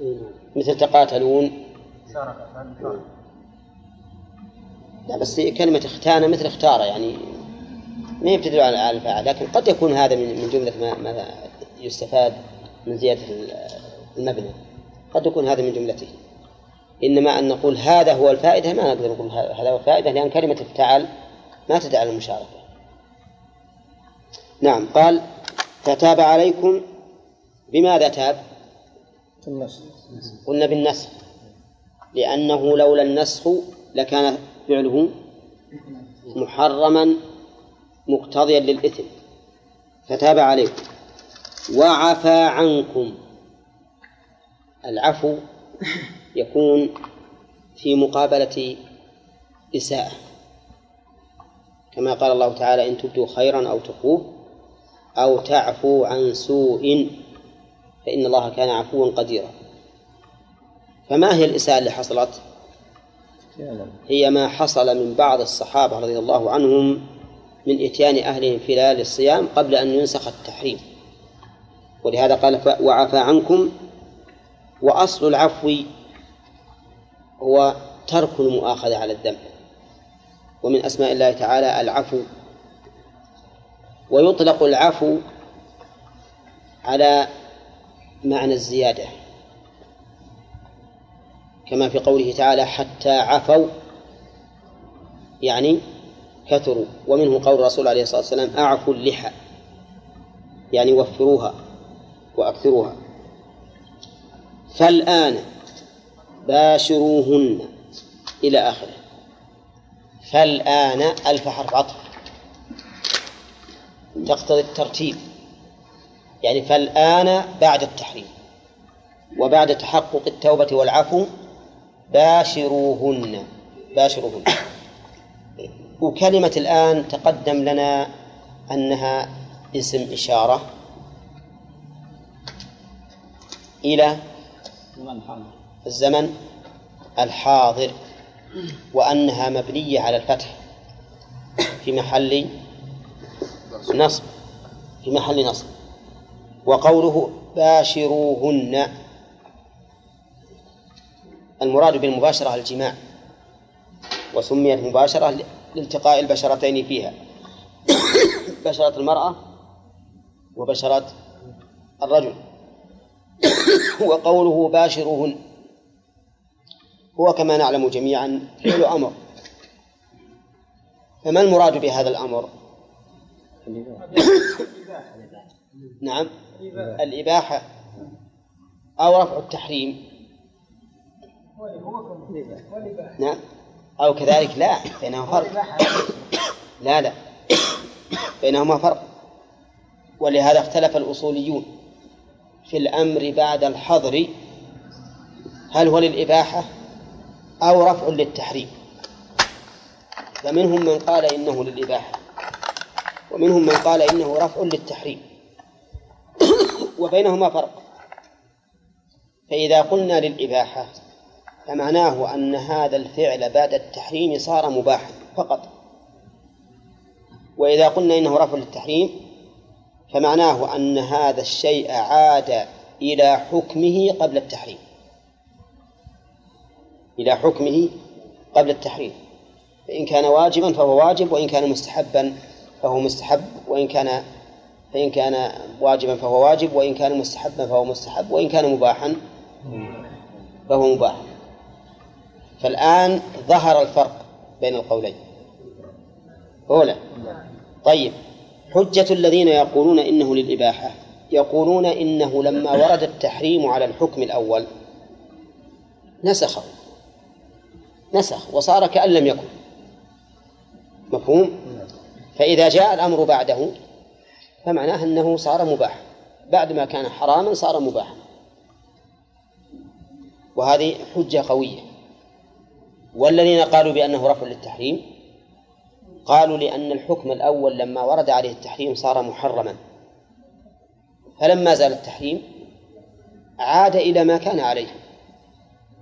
نعم. مثل تقاتلون. لا بس كلمة اختان مثل اختار يعني ما هي بتدل على الفاعل لكن قد يكون هذا من من جملة ما, ما يستفاد من زيادة المبنى. قد يكون هذا من جملته. إنما أن نقول هذا هو الفائدة ما نقدر نقول هذا هو الفائدة لأن كلمة افتعل ما تدل على المشاركة. نعم قال فتاب عليكم بماذا تاب؟ قلنا بالنسخ لأنه لولا النسخ لكان فعله محرما مقتضيا للإثم. فتاب عليكم وعفى عنكم. العفو يكون في مقابلة إساءة. كما قال الله تعالى إن تبدوا خيرا أو تخفوه أو تعفو عن سوء فإن الله كان عفوا قديرا. فما هي الإساءة اللي حصلت؟ هي ما حصل من بعض الصحابة رضي الله عنهم من إتيان أهلهم في ليالي الصيام قبل أن ينسخ التحريم. ولهذا قال وعفى عنكم وأصل العفو هو ترك المؤاخذة على الذنب. ومن أسماء الله تعالى العفو ويطلق العفو على معنى الزيادة. كما في قوله تعالى حتى عفوا يعني كثروا ومنه قول الرسول عليه الصلاة والسلام أعفوا اللحى. يعني وفروها وأكثروها. فالآن باشروهن إلى آخره. فالآن ألف حرف عطف. تقتضي الترتيب. يعني فالآن بعد التحريم. وبعد تحقق التوبة والعفو باشروهن. باشروهن. وكلمة الآن تقدم لنا أنها اسم إشارة إلى الزمن الحاضر وأنها مبنية على الفتح في محل نصب في محل نصب. وقوله باشروهن المراد بالمباشرة الجماع وسميت مباشرة لالتقاء البشرتين فيها. بشرة المرأة وبشرة الرجل. وقوله باشروهن. هو كما نعلم جميعا فعل أمر. فما المراد بهذا الأمر؟ نعم. الإباحة أو رفع التحريم. نعم. أو كذلك لا بينهما فرق. لا لا. بينهما فرق. ولهذا اختلف الأصوليون في الأمر بعد الحظر هل هو للإباحة أو رفع للتحريم. فمنهم من قال إنه للإباحة ومنهم من قال إنه رفع للتحريم. وبينهما فرق. فإذا قلنا للإباحة فمعناه أن هذا الفعل بعد التحريم صار مباحا فقط. وإذا قلنا إنه رفع للتحريم فمعناه أن هذا الشيء عاد إلى حكمه قبل التحريم. إلى حكمه قبل التحريم. فإن كان واجبا فهو واجب وإن كان مستحبا فهو مستحب وإن كان فإن كان واجبا فهو واجب وإن كان مستحبا فهو مستحب وإن كان مباحا فهو مباح. فالآن ظهر الفرق بين القولين. أولى طيب حجة الذين يقولون إنه للإباحة يقولون إنه لما ورد التحريم على الحكم الأول نسخه نسخ وصار كأن لم يكن. مفهوم؟ فإذا جاء الأمر بعده فمعناه أنه صار مباح بعد ما كان حراما صار مباحا. وهذه حجة قوية. والذين قالوا بأنه رفع للتحريم قالوا لأن الحكم الأول لما ورد عليه التحريم صار محرما. فلما زال التحريم عاد إلى ما كان عليه.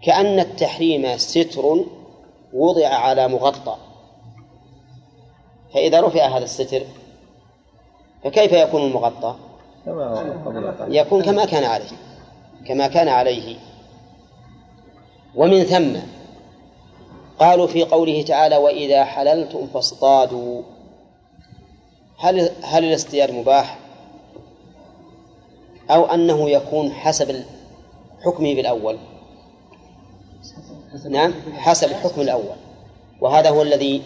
كأن التحريم ستر وضع على مغطى. فإذا رفع هذا الستر فكيف يكون المغطى؟ يكون كما كان عليه. كما كان عليه. ومن ثم قالوا في قوله تعالى وإذا حللتم فاصطادوا. هل هل الاصطياد مباح؟ أو أنه يكون حسب حكمه بالأول؟ نعم حسب الحكم الأول. وهذا هو الذي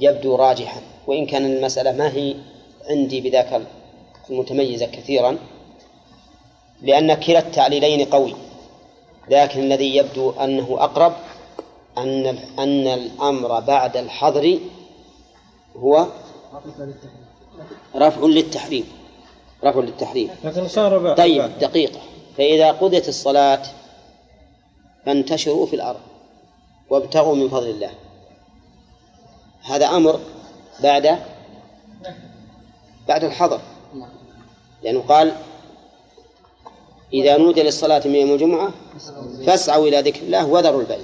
يبدو راجحا. وإن كان المسألة ما هي عندي بذاك المتميزة كثيرا لأن كلا التعليلين قوي. لكن الذي يبدو أنه أقرب أن أن الأمر بعد الحظر هو رفع للتحريم. رفع للتحريم. لكن صار طيب دقيقة. فإذا قضيت الصلاة فانتشروا في الأرض وابتغوا من فضل الله. هذا أمر بعد بعد الحظر. لأنه قال إذا نودي للصلاة من يوم الجمعة فاسعوا إلى ذكر الله وذروا البيع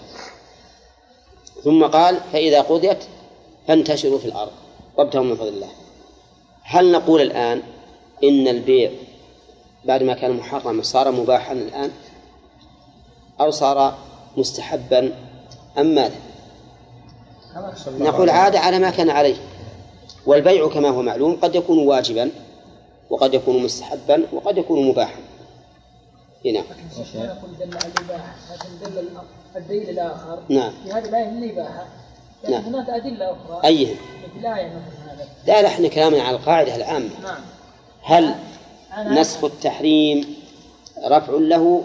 ثم قال فإذا قضيت فانتشروا في الأرض وابتغوا من فضل الله. هل نقول الآن إن البيع بعد ما كان محرما صار مباحا الآن؟ أو صار مستحبا أم ماذا؟ نقول عاد على ما كان عليه. والبيع كما هو معلوم قد يكون واجبا وقد يكون مستحبا وقد يكون مباحا. هنا نقول دل على الإباحة لكن دل الدليل الآخر نعم. في هذه الآية الإباحة لكن نعم. هناك أدلة أخرى أيهم مثل آية مثل هذا لا لا إحنا كلامنا على القاعدة العامة. نعم هل نسخ التحريم رفع له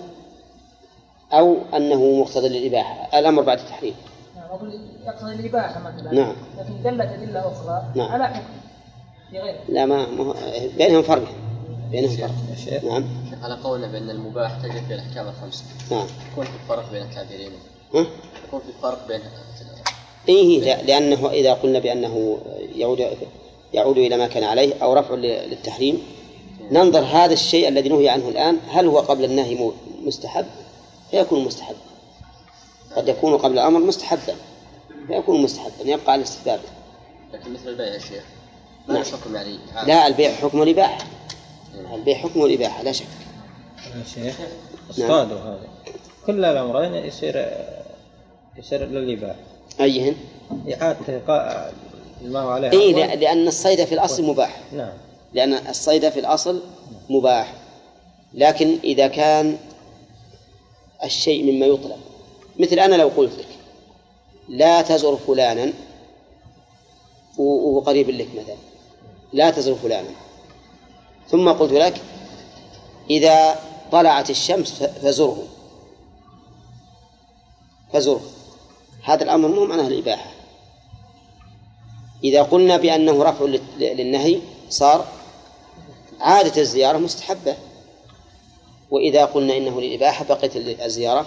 أو أنه مقتضى للإباحة؟ الأمر بعد التحريم. نعم. أقول يقتضي الإباحة مثلا نعم. لكن دلت أدلة أخرى نعم. على حكم في غيره لا ما ما بينهم فرق. بينهم فرق. نعم. على قولنا بأن المباح تجد في الأحكام الخمسة. نعم. يكون في فرق بين التعبيرين ها؟ يكون في فرق بين إيه لا لأنه إذا قلنا بأنه يعود يعود إلى ما كان عليه أو رفع للتحريم ننظر هذا الشيء الذي نهي عنه الآن هل هو قبل النهي مستحب؟ فيكون مستحب قد يكون قبل الأمر مستحبا. فيكون مستحبا يبقى على الاستحباب لكن مثل البيع يا شيخ. ما نعم. له حكم يعني. لا البيع حكم الإباحة. البيع حكم الإباحة لا شك. يا شيخ اصطادوا هذا. كل الأمرين يصير يصير للإباحة. أيهن؟ إعادة قا- ما هو عليه إيه. لأ- لأن الصيد في الأصل مباح. نعم. لأن الصيد في الأصل مباح. لكن إذا كان الشيء مما يطلب مثل أنا لو قلت لك لا تزر فلانا و- وهو قريب لك مثلا لا تزر فلانا. ثم قلت لك إذا طلعت الشمس فزره. فزره. هذا الأمر مو معناه الإباحة. إذا قلنا بأنه رفع لل- للنهي صار عادة الزيارة مستحبة. وإذا قلنا إنه للإباحة بقيت الزيارة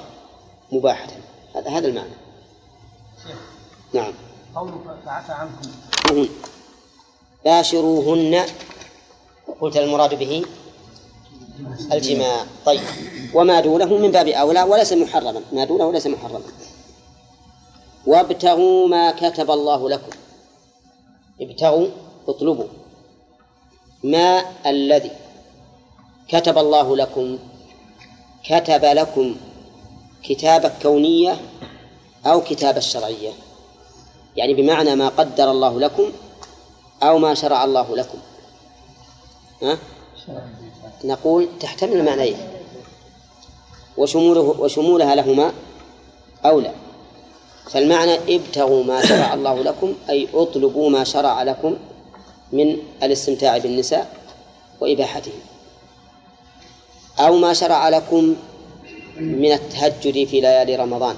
مباحة. هذا هذا المعنى. نعم. قوله فعفى عنكم. هن. باشروهن قلت المراد به الجماع. طيب. وما دونه من باب أولى وليس محرما. ما دونه ليس محرما. وابتغوا ما كتب الله لكم. ابتغوا اطلبوا ما الذي كتب الله لكم. كتب لكم كتابة كونية أو كتاب الشرعية. يعني بمعنى ما قدر الله لكم أو ما شرع الله لكم. نقول تحتمل المعنيين وشموله وشمولها لهما أولى فالمعنى ابتغوا ما شرع الله لكم أي اطلبوا ما شرع لكم من الاستمتاع بالنساء وإباحته أو ما شرع لكم من التهجد في ليالي رمضان.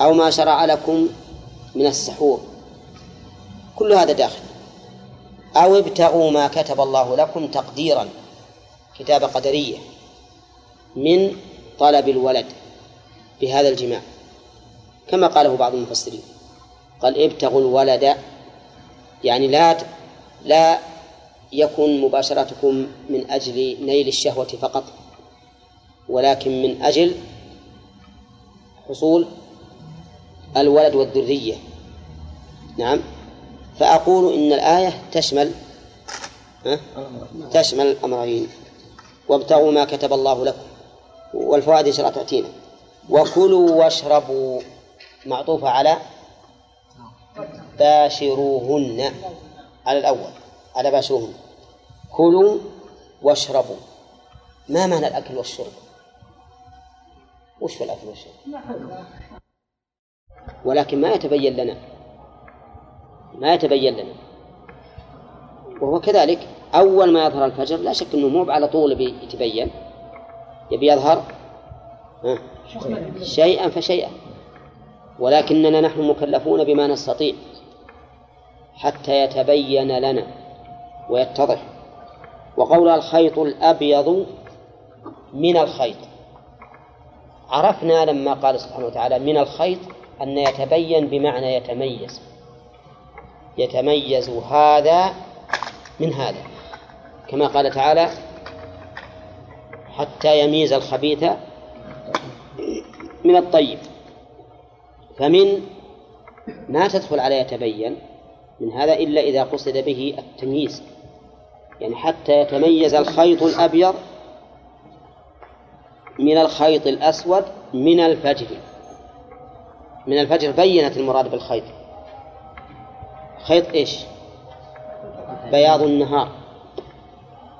أو ما شرع لكم من السحور. كل هذا داخل. أو ابتغوا ما كتب الله لكم تقديرا كتابة قدرية من طلب الولد بهذا الجماع. كما قاله بعض المفسرين قال ابتغوا الولد يعني لا لا يكن مباشرتكم من أجل نيل الشهوة فقط ولكن من أجل حصول الولد والذرية. نعم. فأقول إن الآية تشمل تشمل الأمرين. وابتغوا ما كتب الله لكم. والفوائد إن شاء الله تأتينا وكلوا واشربوا. معطوفة على باشروهن. على الأول. على باشروهن. كلوا واشربوا. ما معنى الأكل والشرب؟ وش في الأكل والشرب؟ ولكن ما يتبين لنا ما يتبين لنا. وهو كذلك أول ما يظهر الفجر لا شك أنه مو على طول يتبين يبي يظهر شيئا فشيئا. ولكننا نحن مكلفون بما نستطيع حتى يتبين لنا ويتضح. وقول الخيط الأبيض من الخيط. عرفنا لما قال سبحانه وتعالى من الخيط أن يتبين بمعنى يتميز. يتميز هذا من هذا. كما قال تعالى حتى يميز الخبيث من الطيب. فمن ما تدخل على يتبين من هذا إلا إذا قصد به التمييز. يعني حتى يتميز الخيط الأبيض من الخيط الأسود من الفجر. من الفجر بينت المراد بالخيط. خيط إيش؟ بياض النهار.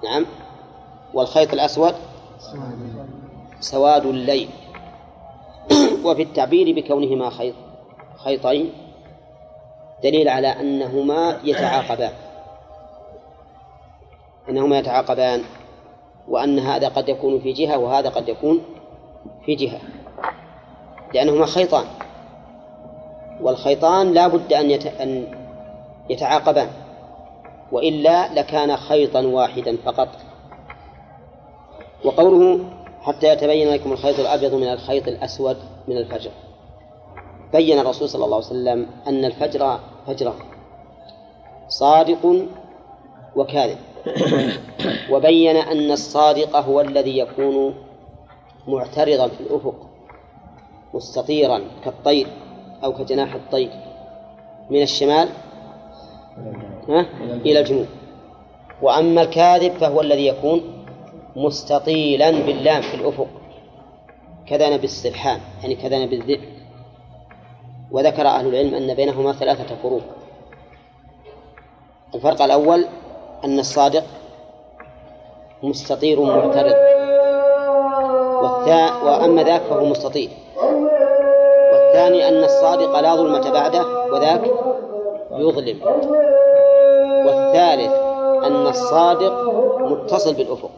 نعم. والخيط الأسود؟ سواد الليل. وفي التعبير بكونهما خيط خيطين دليل على أنهما يتعاقبان. أنهما يتعاقبان وأن هذا قد يكون في جهة وهذا قد يكون في جهة. لأنهما خيطان. والخيطان لا بد أن, يت... أن يتعاقبان. وإلا لكان خيطا واحدا فقط. وقوله حتى يتبين لكم الخيط الأبيض من الخيط الأسود من الفجر. بين الرسول صلى الله عليه وسلم أن الفجر فجر صادق وكاذب. وبين أن الصادق هو الذي يكون معترضا في الأفق مستطيرا كالطير أو كجناح الطير. من الشمال ها؟ إلى الجنوب. وأما الكاذب فهو الذي يكون مستطيلا باللام في الأفق. كذنب السرحان يعني كذنب الذئب. وذكر أهل العلم أن بينهما ثلاثة فروق الفرق الأول أن الصادق مستطير معترض. والثا... وأما ذاك فهو مستطيل. والثاني أن الصادق لا ظلمة بعده وذاك يظلم والثالث أن الصادق متصل بالأفق.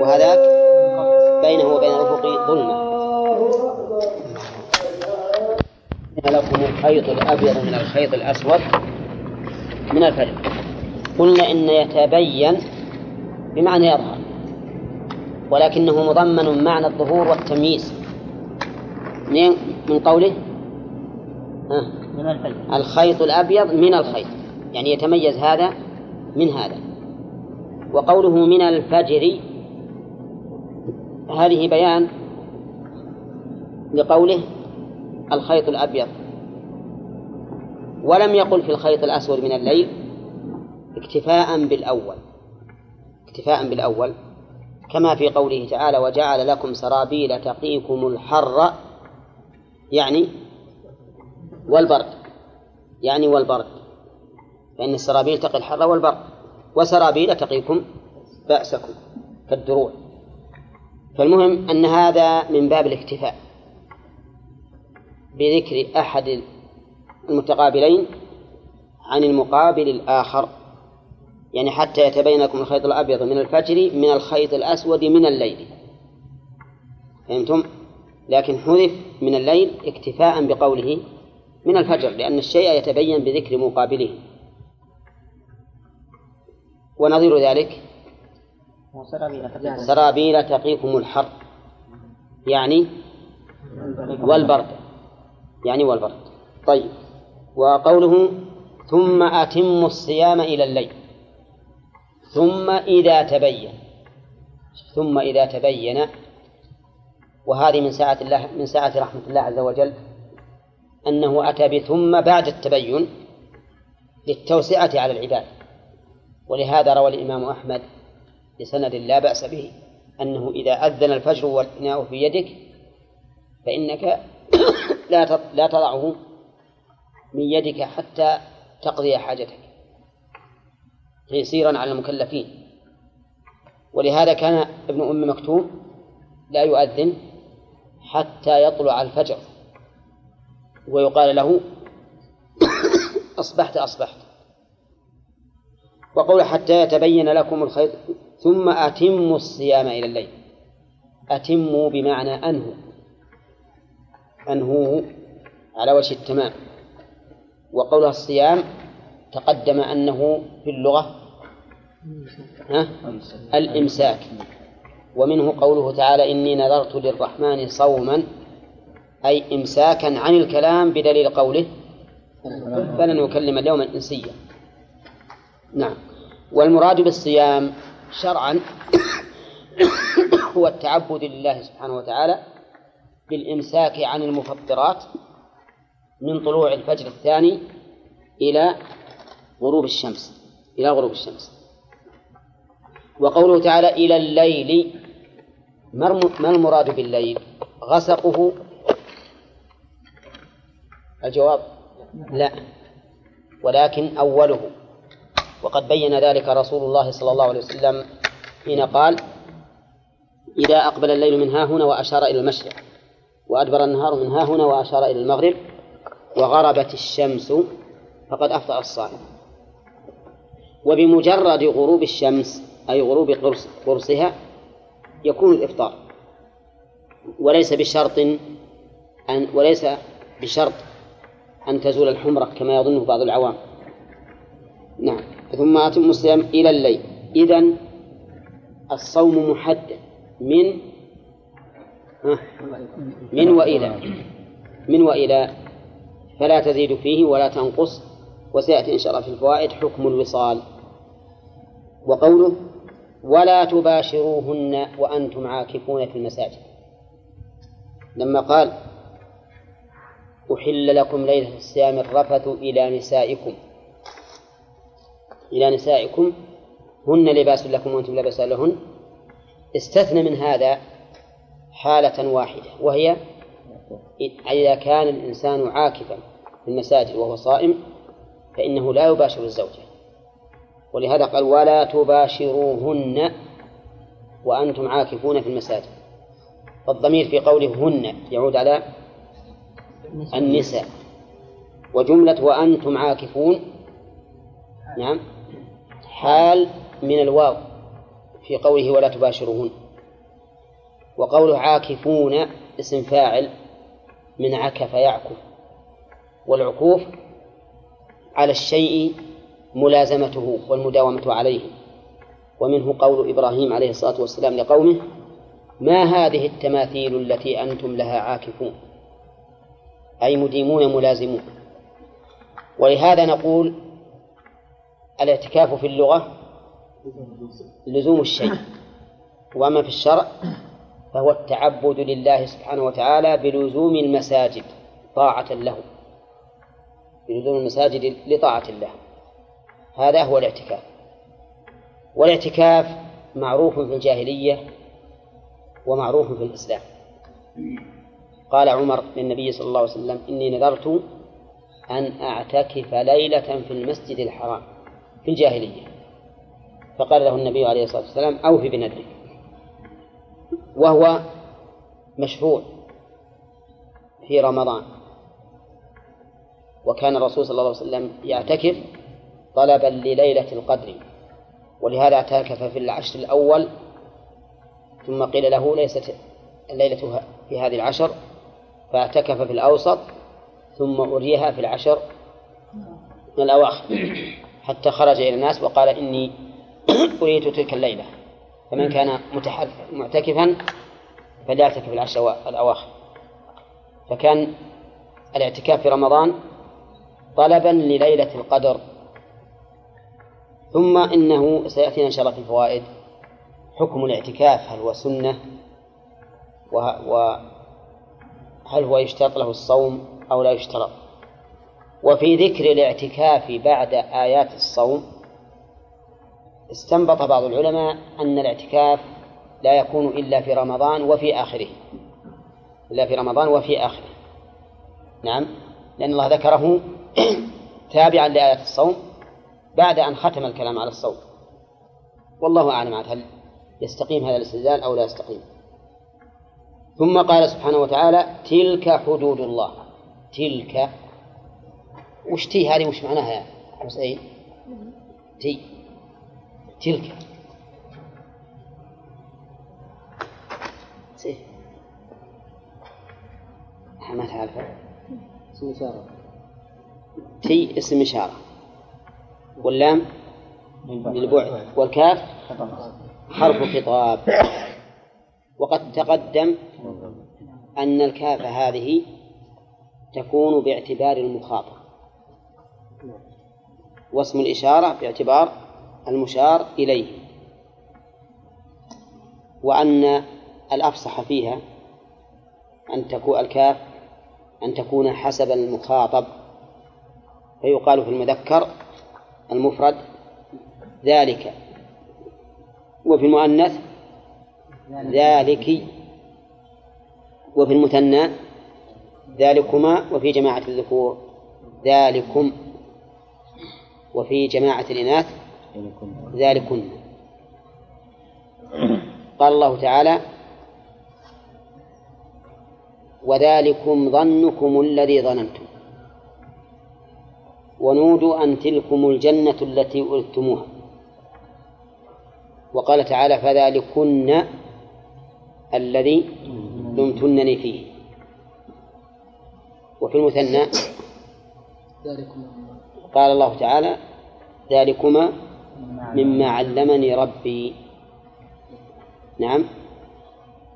وهذاك بينه وبين الأفق ظلمة لكم الخيط الأبيض من الخيط الأسود من الفجر قلنا إن يتبين بمعنى يظهر ولكنه مضمن معنى الظهور والتمييز. من قوله من الفجر الخيط الأبيض من الخيط. يعني يتميز هذا من هذا. وقوله من الفجر. هذه بيان لقوله الخيط الأبيض. ولم يقل في الخيط الأسود من الليل اكتفاء بالأول. اكتفاء بالأول. كما في قوله تعالى وجعل لكم سرابيل تقيكم الحر. يعني والبرد يعني والبرد فإن السرابيل تقي الحر والبرد وسرابيل تقيكم بأسكم كالدروع فالمهم أن هذا من باب الاكتفاء بذكر أحد المتقابلين عن المقابل الآخر يعني حتى يتبين لكم الخيط الأبيض من الفجر من الخيط الأسود من الليل فهمتم؟ لكن حذف من الليل اكتفاء بقوله من الفجر لأن الشيء يتبين بذكر مقابله. ونظير ذلك سرابيل تقيكم الحر. يعني والبرد. يعني والبرد. طيب. وقوله ثم أتموا الصيام إلى الليل. ثم إذا تبين. ثم إذا تبين. وهذه من ساعة الله من ساعة رحمة الله عز وجل. أنه أتى بثم بعد التبين للتوسعة على العباد. ولهذا روى الإمام أحمد بسند لا بأس به أنه إذا أذن الفجر والإناء في يدك فإنك لا لا تضعه من يدك حتى تقضي حاجتك. تيسيرا على المكلفين. ولهذا كان ابن أم مكتوم لا يؤذن حتى يطلع الفجر. ويقال له أصبحت أصبحت. وقول حتى يتبين لكم الخيط ثم أتموا الصيام إلى الليل. أتموا بمعنى أنهوا. أنهوه على وجه التمام. وقولها الصيام تقدم أنه في اللغة ها؟ الإمساك. ومنه قوله تعالى إني نذرت للرحمن صوما أي إمساكا عن الكلام بدليل قوله فلن يكلم اليوم إنسيا نعم. والمراد بالصيام شرعا هو التعبد لله سبحانه وتعالى بالإمساك عن المفطرات من طلوع الفجر الثاني إلى غروب الشمس إلى غروب الشمس. وقوله تعالى إلى الليل ما المراد بالليل؟ غسقه الجواب لا. ولكن أوله. وقد بين ذلك رسول الله صلى الله عليه وسلم حين قال إذا أقبل الليل من ها هنا وأشار إلى المشرق وأدبر النهار من ها هنا وأشار إلى المغرب وغربت الشمس فقد أفطر الصائم. وبمجرد غروب الشمس أي غروب قرص قرصها يكون الإفطار. وليس بشرط أن وليس بشرط أن تزول الحمرة كما يظنه بعض العوام. نعم. ثم أتم الصيام إلى الليل. إذن الصوم محدد. من من وإلى. من وإلى. فلا تزيد فيه ولا تنقص. وسيأتي إن شاء الله في الفوائد حكم الوصال. وقوله ولا تباشروهن وأنتم عاكفون في المساجد. لما قال أحل لكم ليلة الصيام الرفث إلى نسائكم. إلى نسائكم. هن لباس لكم وأنتم لباس لهن. استثنى من هذا حالة واحدة وهي إذا كان الإنسان عاكفا في المساجد وهو صائم فإنه لا يباشر الزوجة. ولهذا قال ولا تباشروهن وأنتم عاكفون في المساجد. فالضمير في قوله هن يعود على النساء. وجملة وأنتم عاكفون. نعم. حال من الواو في قوله ولا تباشروهن وقوله عاكفون اسم فاعل من عكف يعكف. والعكوف على الشيء ملازمته والمداومة عليه. ومنه قول إبراهيم عليه الصلاة والسلام لقومه ما هذه التماثيل التي أنتم لها عاكفون؟ أي مديمون ملازمون. ولهذا نقول الاعتكاف في اللغة لزوم الشيء. وأما في الشرع فهو التعبد لله سبحانه وتعالى بلزوم المساجد طاعة له. بلزوم المساجد لطاعة الله. هذا هو الاعتكاف. والاعتكاف معروف في الجاهلية ومعروف في الإسلام. قال عمر للنبي صلى الله عليه وسلم إني نذرت أن أعتكف ليلة في المسجد الحرام في الجاهلية. فقال له النبي عليه الصلاة والسلام أوفي بنذرك. وهو مشروع في رمضان. وكان الرسول صلى الله عليه وسلم يعتكف طلبا لليلة القدر ولهذا اعتكف في العشر الأول ثم قيل له ليست الليلة في هذه العشر فاعتكف في الأوسط ثم أريها في العشر الأواخر حتى خرج إلى الناس وقال إني أريت تلك الليلة. فمن كان معتكفا فليعتكف العشر الأواخر. فكان الاعتكاف في رمضان طلبا لليلة القدر. ثم إنه سيأتينا إن شاء الله في الفوائد حكم الاعتكاف هل هو سنة؟ وهل هو يشترط له الصوم أو لا يشترط؟ وفي ذكر الاعتكاف بعد آيات الصوم استنبط بعض العلماء أن الاعتكاف لا يكون إلا في رمضان وفي آخره. إلا في رمضان وفي آخره. نعم؟ لأن الله ذكره تابعا لآيات الصوم بعد أن ختم الكلام على الصوم. والله أعلم هل يستقيم هذا الاستدلال أو لا يستقيم. ثم قال سبحانه وتعالى تلك حدود الله. تلك. وش تي هذه؟ وش معناها يا حسين تي. تلك. ما تعرفه اسم إشارة. تي اسم إشارة. واللام للبعد والكاف. حرف خطاب. وقد تقدم أن الكاف هذه تكون باعتبار المخاطب واسم الإشارة باعتبار المشار إليه. وأن الأفصح فيها أن تكون الكاف أن تكون حسب المخاطب. فيقال في المذكر المفرد ذلك. وفي المؤنث ذلك وفي المثنى ذلكما وفي جماعة الذكور ذلكم وفي جماعة الإناث ذلكن. قال الله تعالى وذلكم ظنكم الذي ظننتم. ونودوا أن تلكم الجنة التي أردتموها وقال تعالى فذلكن الذي لمتنني فيه. وفي المثنى قال الله تعالى ذلكما مما علمني ربي. نعم.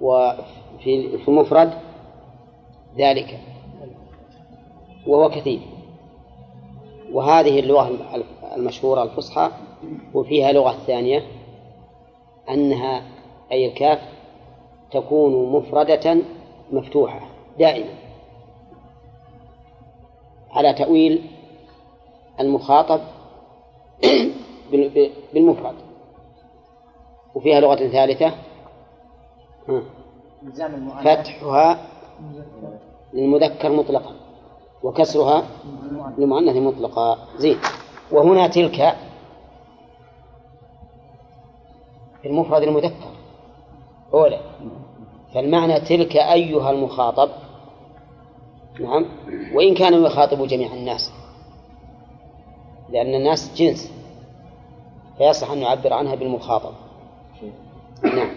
وفي في المفرد ذلك. وهو كثير. وهذه اللغة المشهورة الفصحى وفيها لغة ثانية أنها أي الكاف تكون مفردة مفتوحة دائما. على تأويل المخاطب بالمفرد. وفيها لغة ثالثة. فتحها للمذكر مطلقا وكسرها للمؤنث مطلقا. زين. وهنا تلك في المفرد المذكر. أولى. فالمعنى تلك أيها المخاطب نعم وإن كانوا يخاطبوا جميع الناس لأن الناس جنس فيصح أن يعبر عنها بالمخاطب. نعم.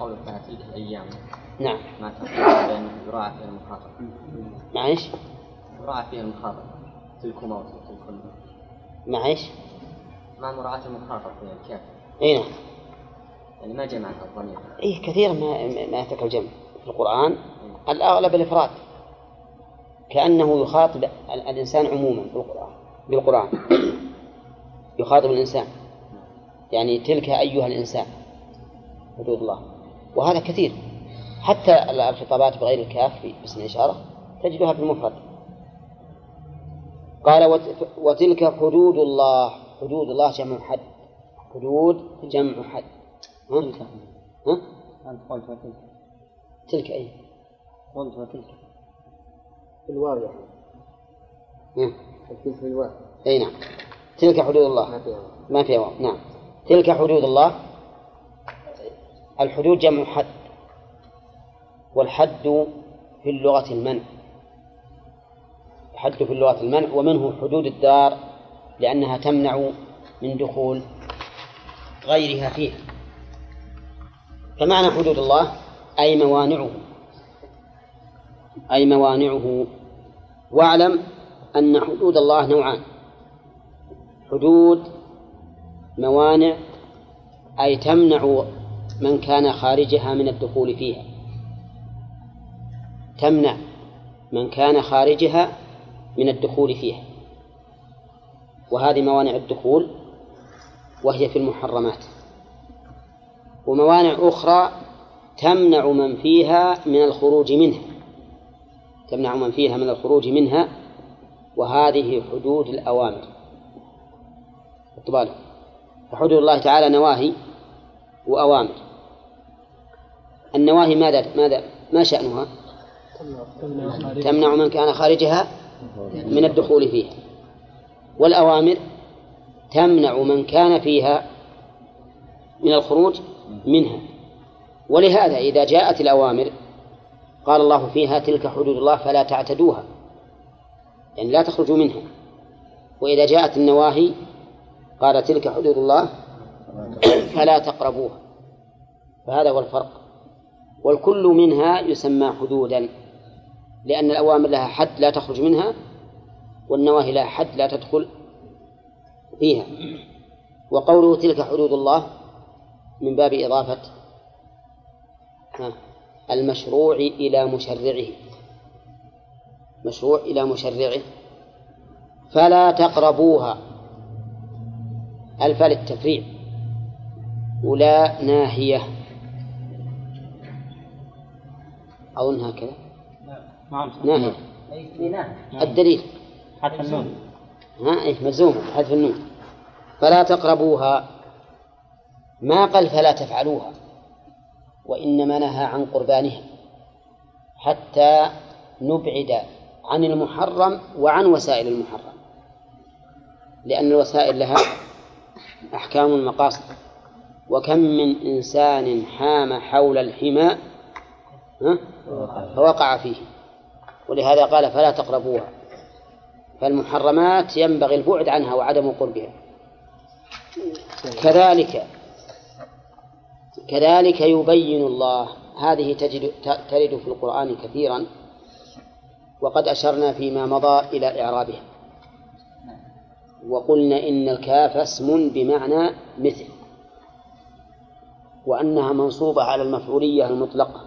قولك على تلك الأيام. نعم. ما تقول بأنه يراعى فيها المخاطب. مع إيش؟ يراعى فيها المخاطب. تلكما وتلكن مع إيش؟ مع مراعاة المخاطب فيها الكاف إي نعم. يعني ما جمعها الضمير. اي كثيرا ما ما يترك الجمع في القرآن. الأغلب الإفراد كأنه يخاطب الإنسان عموما بالقرآن بالقرآن. يخاطب الإنسان. يعني تلك أيها الإنسان حدود الله. وهذا كثير. حتى الخطابات بغير الكاف في اسم الإشارة تجدها في المفرد. قال وت- وتلك حدود الله. حدود الله جمع حد. حدود جمع حد. ها؟ ها؟ أنت قلت وتلك تلك أي؟ قلت وتلك في الواو يعني نعم. التلك في الواو. أي نعم. تلك حدود الله. ما فيها ما فيها واو. نعم. تلك حدود الله. الحدود جمع حد. والحد في اللغة المنع. الحد في اللغة المنع. ومنه حدود الدار لأنها تمنع من دخول غيرها فيها. فمعنى حدود الله أي موانعه. أي موانعه. واعلم أن حدود الله نوعان. حدود موانع أي تمنع من كان خارجها من الدخول فيها. تمنع من كان خارجها من الدخول فيها. وهذه موانع الدخول وهي في المحرمات. وموانع أخرى تمنع من فيها من الخروج منها. تمنع من فيها من الخروج منها وهذه حدود الأوامر. بالك فحدود الله تعالى نواهي وأوامر. النواهي ماذا؟ ماذا؟ ما شأنها؟ تمنع من كان خارجها من الدخول فيها. والأوامر تمنع من كان فيها من الخروج منها. ولهذا إذا جاءت الأوامر قال الله فيها تلك حدود الله فلا تعتدوها. يعني لا تخرجوا منها. وإذا جاءت النواهي قال تلك حدود الله فلا تقربوها. فهذا هو الفرق. والكل منها يسمى حدودا لأن الأوامر لها حد لا تخرج منها والنواهي لها حد لا تدخل فيها. وقوله تلك حدود الله من باب إضافة المشروع إلى مشرعه. مشروع إلى مشرعه. فلا تقربوها. الفاء للتفريع. ولا ناهية. أظن هكذا ناهية. الدليل. حرف النون. ها إيه ملزومة حذف النون. فلا تقربوها. ما قال فلا تفعلوها وإنما نهى عن قربانها حتى نبعد عن المحرم وعن وسائل المحرم لأن الوسائل لها أحكام المقاصد وكم من إنسان حام حول الحمى؟ فوقع فيه ولهذا قال فلا تقربوها فالمحرمات ينبغي البعد عنها وعدم قربها كذلك كذلك يبين الله. هذه تجد ترد في القرآن كثيرا وقد أشرنا فيما مضى إلى إعرابها. وقلنا إن الكاف اسم بمعنى مثل وأنها منصوبة على المفعولية المطلقة.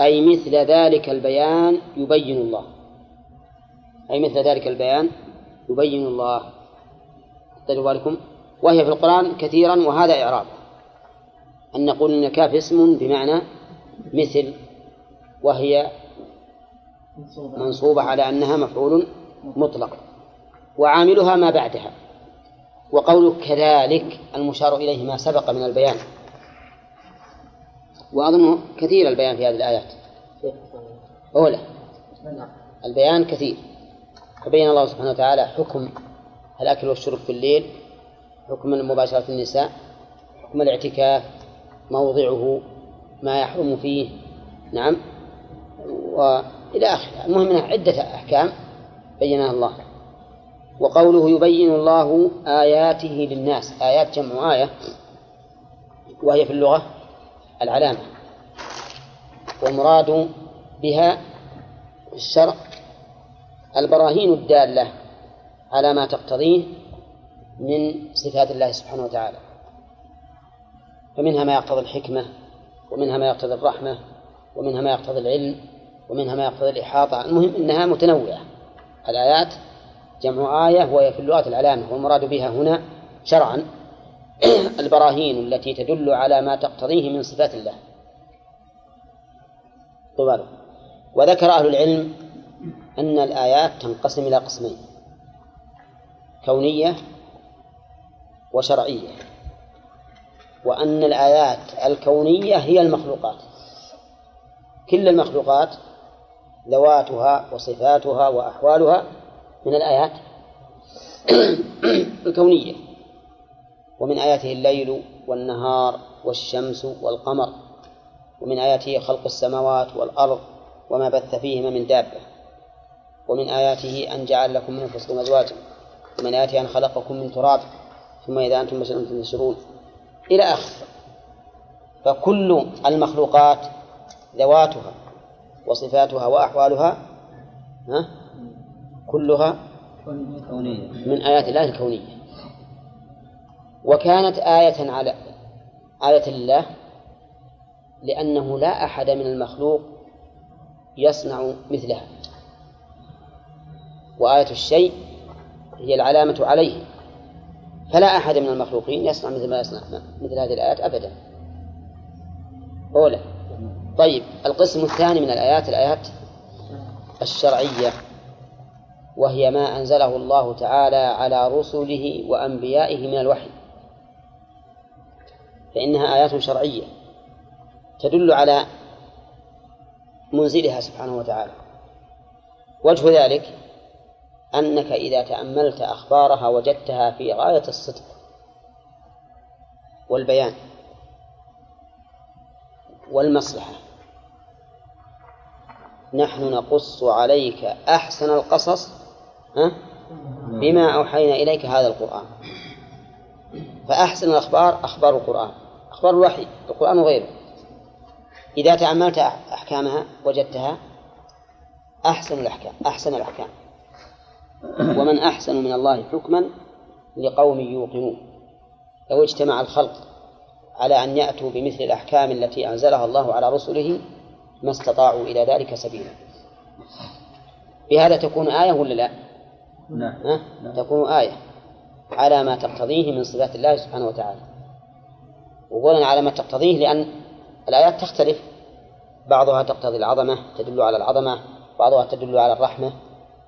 أي مثل ذلك البيان يبين الله. أي مثل ذلك البيان يبين الله. بالكم؟ وهي في القرآن كثيرا وهذا إعراب. أن نقول إن كاف اسم بمعنى مثل وهي منصوبة. على أنها مفعول مطلق وعاملها ما بعدها وقوله كذلك المشار إليه ما سبق من البيان. وأظنه كثير البيان في هذه الآيات. أولى البيان كثير. فبين الله سبحانه وتعالى حكم الأكل والشرب في الليل حكم مباشرة النساء حكم الاعتكاف موضعه ما يحرم فيه. نعم. وإلى آخره المهم أنها عدة أحكام بينها الله. وقوله يبين الله آياته للناس. آيات جمع آية. وهي في اللغة العلامة. والمراد بها الشرع البراهين الدالة على ما تقتضيه من صفات الله سبحانه وتعالى. فمنها ما يقتضي الحكمة ومنها ما يقتضي الرحمة ومنها ما يقتضي العلم ومنها ما يقتضي الإحاطة. المهم أنها متنوعة. الآيات جمع آية وهي في اللغة العلامة والمراد بها هنا شرعا البراهين التي تدل على ما تقتضيه من صفات الله. طبعا وذكر أهل العلم أن الآيات تنقسم إلى قسمين كونية وشرعية. وأن الآيات الكونية هي المخلوقات. كل المخلوقات ذواتها وصفاتها وأحوالها من الآيات الكونية. ومن آياته الليل والنهار والشمس والقمر. ومن آياته خلق السماوات والأرض وما بث فيهما من دابة. ومن آياته أن جعل لكم من أنفسكم أزواجا. ومن آياته أن خلقكم من تراب. ثم إذا أنتم بشر تنتشرون إلى آخره فكل المخلوقات ذواتها وصفاتها وأحوالها ها؟ كلها من آيات الله الكونية. وكانت آية على آية الله لأنه لا أحد من المخلوق يصنع مثلها. وآية الشيء هي العلامة عليه. فلا أحد من المخلوقين يصنع مثل ما يصنع مثل هذه الآيات أبدا. أولى طيب القسم الثاني من الآيات الآيات الشرعية وهي ما أنزله الله تعالى على رسله وأنبيائه من الوحي. فإنها آيات شرعية تدل على منزلها سبحانه وتعالى. وجه ذلك أنك إذا تأملت أخبارها وجدتها في غاية الصدق. والبيان. والمصلحة. نحن نقص عليك أحسن القصص بما أوحينا إليك هذا القرآن. فأحسن الأخبار أخبار القرآن. أخبار الوحي القرآن وغيره. إذا تأملت أحكامها وجدتها أحسن الأحكام أحسن الأحكام. ومن أحسن من الله حكما لقوم يوقنون. لو اجتمع الخلق على أن يأتوا بمثل الأحكام التي أنزلها الله على رسله ما استطاعوا إلى ذلك سبيلا. بهذا تكون آية ولا لا؟ نعم. تكون آية على ما تقتضيه من صفات الله سبحانه وتعالى. وقولنا على ما تقتضيه لأن الآيات تختلف. بعضها تقتضي العظمة تدل على العظمة بعضها تدل على الرحمة.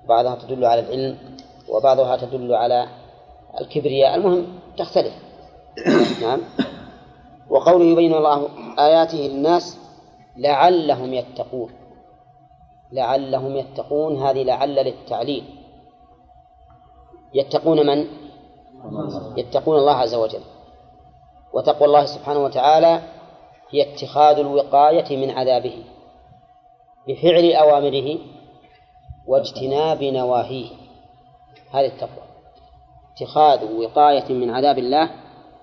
بعضها تدل على العلم وبعضها تدل على الكبرياء. المهم تختلف. نعم. وقوله يبين الله آياته للناس لعلهم يتقون. لعلهم يتقون هذه لعل للتعليل. يتقون من؟ يتقون الله عز وجل. وتقوى الله سبحانه وتعالى هي اتخاذ الوقاية من عذابه بفعل أوامره واجتناب نواهيه. هذه التقوى. اتخاذ وقاية من عذاب الله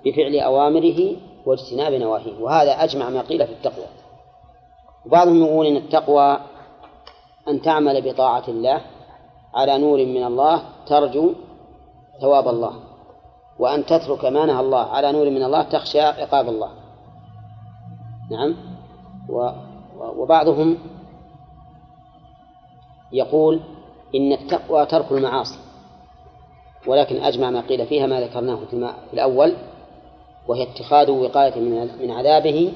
بفعل أوامره واجتناب نواهيه. وهذا أجمع ما قيل في التقوى. وبعضهم يقول إن التقوى أن تعمل بطاعة الله على نور من الله ترجو ثواب الله. وأن تترك ما نهى الله على نور من الله تخشى عقاب الله. نعم. وبعضهم يقول إن التقوى ترك المعاصي ولكن أجمع ما قيل فيها ما ذكرناه في الأول وهي اتخاذ وقاية من عذابه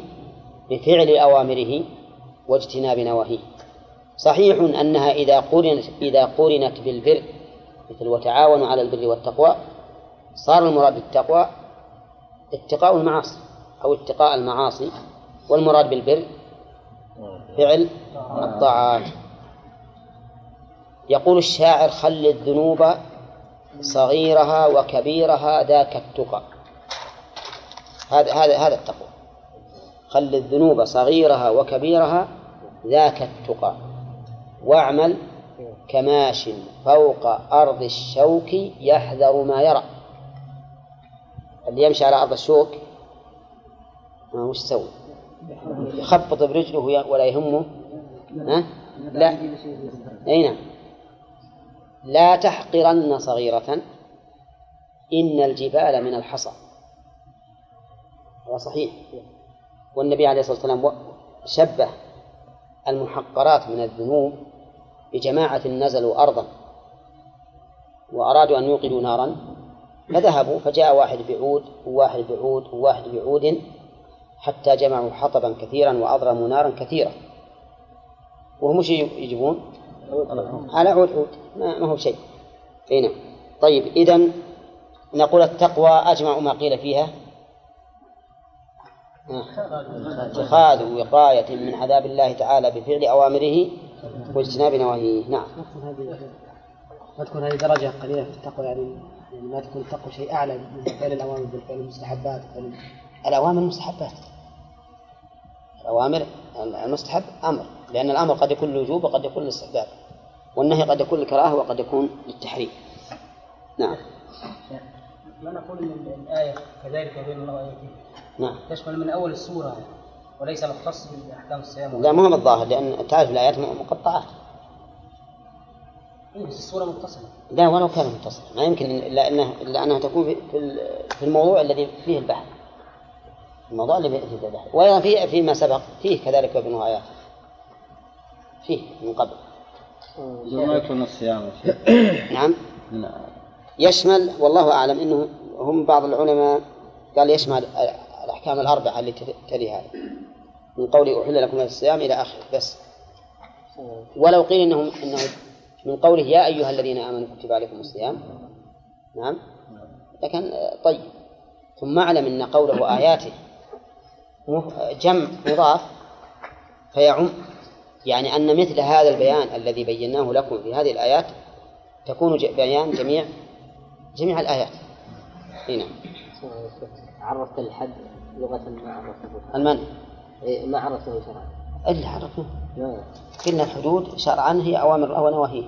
بفعل أوامره واجتناب نواهيه. صحيح أنها إذا قرنت إذا قرنت بالبر مثل وتعاونوا على البر والتقوى صار المراد بالتقوى اتقاء المعاصي أو اتقاء المعاصي والمراد بالبر فعل الطاعات. يقول الشاعر خل الذنوب صغيرها وكبيرها ذاك التقى. هذا هذا هذا التقوى. خل الذنوب صغيرها وكبيرها ذاك التقى. واعمل كماش فوق أرض الشوك يحذر ما يرى. اللي يمشي على أرض الشوك ما وش يسوي؟ يخبط برجله ولا يهمه؟ ها؟ لا. أي نعم. لا تحقرن صغيرة. إن الجبال من الحصى. هذا صحيح. والنبي عليه الصلاة والسلام شبه المحقرات من الذنوب بجماعة نزلوا أرضا وأرادوا أن يوقدوا نارا فذهبوا فجاء واحد بعود وواحد بعود وواحد بعود حتى جمعوا حطبا كثيرا وأضرموا نارا كثيرة. وهم وش يجيبون؟ على عود عود. ما, هو شيء. اي نعم. طيب إذا نقول التقوى أجمع ما قيل فيها. اتخاذ وقاية من عذاب الله تعالى بفعل أوامره واجتناب نواهيه. نعم. ما تكون هذه ما تكون هذه درجة قليلة في التقوى يعني يعني ما تكون التقوى شيء أعلى من فعل الأوامر بالفعل المستحبات. الأوامر مستحبات الأوامر المستحب أمر. لأن الأمر قد يكون للوجوب وقد يكون للاستحباب والنهي قد يكون للكراهة وقد يكون للتحريم. نعم. لا نقول إن الآية كذلك بين الله واياته نعم. تشمل من أول السورة وليس مختص بأحكام الصيام. لا مو بالظاهر لأن تعرف الآيات مقطعات. إيه بس السورة متصلة. لا ولو كان متصلا ما يمكن إلا أنها إلا أنها تكون في في ال- في الموضوع الذي فيه البحث. الموضوع الذي فيه البحث. وأيضا في فيما سبق فيه كذلك ابن آيات فيه من قبل. ما يكون الصيام. نعم. يشمل والله أعلم أنه هم بعض العلماء قال يشمل الأحكام الأربعة التي تلي هذا من قول أحل لكم الصيام إلى آخره بس. ولو قيل إنهم إنه من قوله يا أيها الذين آمنوا كتب عليكم الصيام. نعم. لكن طيب. ثم أعلم أن قوله آياته جمع مضاف فيعم. يعني أن مثل هذا البيان الذي بيناه لكم في هذه الآيات تكون بيان جميع جميع الآيات. هنا عرفت الحد لغة ما عرفته المنع إيه، ما عرفته شرعا إلا عرفنا. لا. قلنا الحدود شرعا هي أوامر أو نواهي.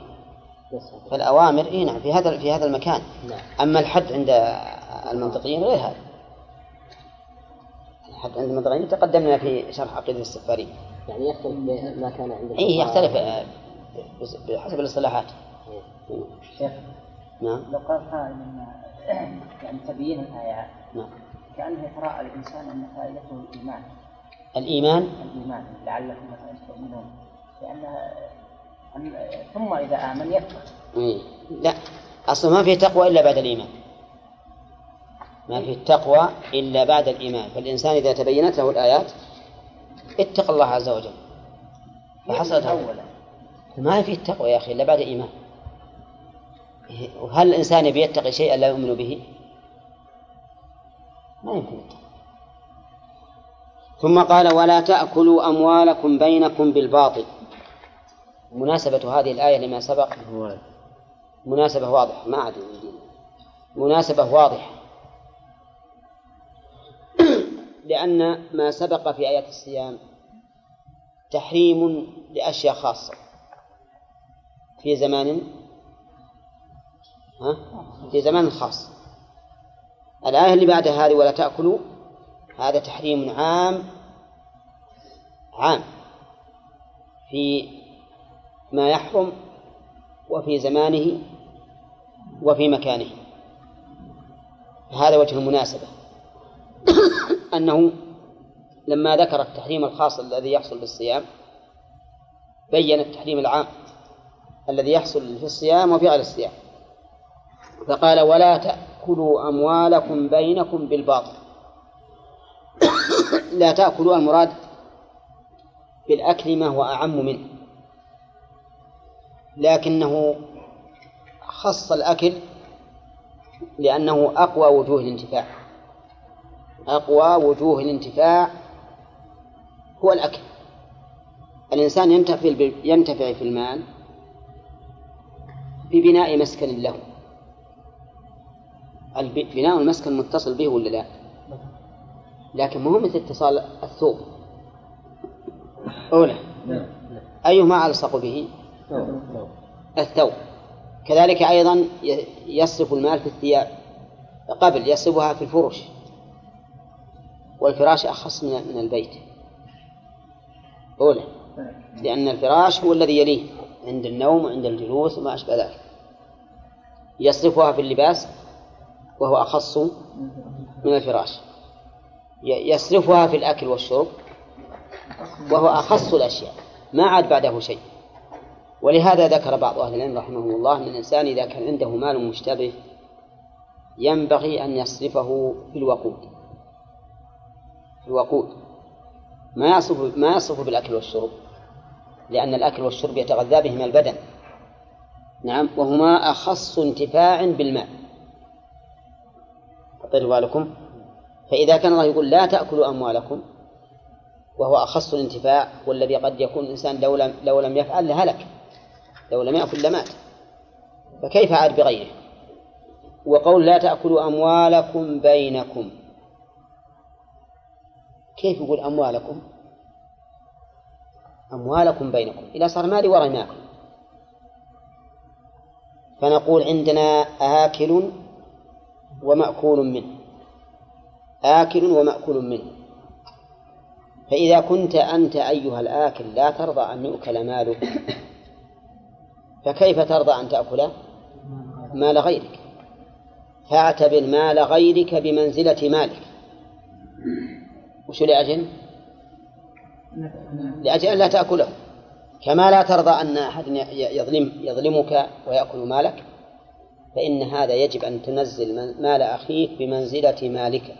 فالأوامر إيه نعم في هذا في هذا المكان. نعم. أما الحد عند المنطقيين غير هذا. الحد عند المنطقيين تقدمنا في شرح عقيدة السفاري. يعني يختلف ما كان عند إيه الفقهاء. يختلف آه، بحسب الاصطلاحات. شيخ نعم. لو قال قائل إن يعني تبيين الايات نعم. كأنه يتراءى الإنسان أن فائدته الإيمان. الإيمان؟ الإيمان لعلكم مثلا تؤمنون. لأن ثم إذا آمن يتقى. إيه. لا أصلا ما في تقوى إلا بعد الإيمان. ما في التقوى إلا بعد الإيمان. فالإنسان إذا تبينت له الآيات اتقى الله عز وجل. فحصلت اولا ما في التقوى يا أخي إلا بعد إيمان. وهل الإنسان يبي يتقي شيئا لا يؤمن به؟ ما يمكن يتقي. ثم قال ولا تأكلوا أموالكم بينكم بالباطل. مناسبة هذه الآية لما سبق؟ مناسبة واضحة ما عاد. مناسبة واضحة. لأن ما سبق في آيات الصيام تحريم لأشياء خاصة. في زمان ها؟ في زمان خاص. الآية اللي بعدها هذه ولا تأكلوا هذا تحريم عام عام. في ما يحرم وفي زمانه وفي مكانه. هذا وجه المناسبة. أنه لما ذكر التحريم الخاص الذي يحصل بالصيام بين التحريم العام الذي يحصل في الصيام وفي غير الصيام. فقال ولا تأكلوا أموالكم بينكم بالباطل. لا تأكلوا المراد بالأكل ما هو أعم منه. لكنه خص الأكل لأنه أقوى وجوه الانتفاع. أقوى وجوه الانتفاع هو الأكل. الإنسان ينتفع ينتفع في المال ببناء مسكن له. بناء المسكن متصل به ولا لا؟ لكن مو مثل اتصال الثوب. أولى أيهما ألصق به؟ الثوب. كذلك أيضا يصرف المال في الثياب. قبل يصرفها في الفرش. والفراش أخص من البيت. أولى لأن الفراش هو الذي يليه عند النوم وعند الجلوس وما أشبه ذلك. يصرفها في اللباس وهو أخص من الفراش. يصرفها في الأكل والشرب وهو أخص الأشياء. ما عاد بعده شيء. ولهذا ذكر بعض أهل العلم رحمهم الله أن الإنسان إذا كان عنده مال مشتبه ينبغي أن يصرفه في الوقود. في الوقود. ما يصرف ما يصرف بالأكل والشرب لأن الأكل والشرب يتغذى بهما البدن. نعم وهما أخص انتفاع بالماء. أطيروا بالكم؟ فإذا كان الله يقول لا تأكلوا أموالكم وهو أخص الانتفاع والذي قد يكون الإنسان لو لم لو لم يفعل لهلك لو لم يأكل لمات. فكيف عاد بغيره؟ وقول لا تأكلوا أموالكم بينكم. كيف يقول أموالكم؟ أموالكم بينكم. إذا صار مالي ورا ماكل فنقول عندنا آكل ومأكول منه. آكل ومأكول منه. فإذا كنت أنت أيها الآكل لا ترضى أن يؤكل مالك فكيف ترضى أن تأكل مال غيرك؟ فاعتبر مال غيرك بمنزلة مالك. وش لأجل؟ لأجل أن لا تأكله. كما لا ترضى أن أحد يظلم يظلمك ويأكل مالك فإن هذا يجب أن تنزل مال أخيك بمنزلة مالك.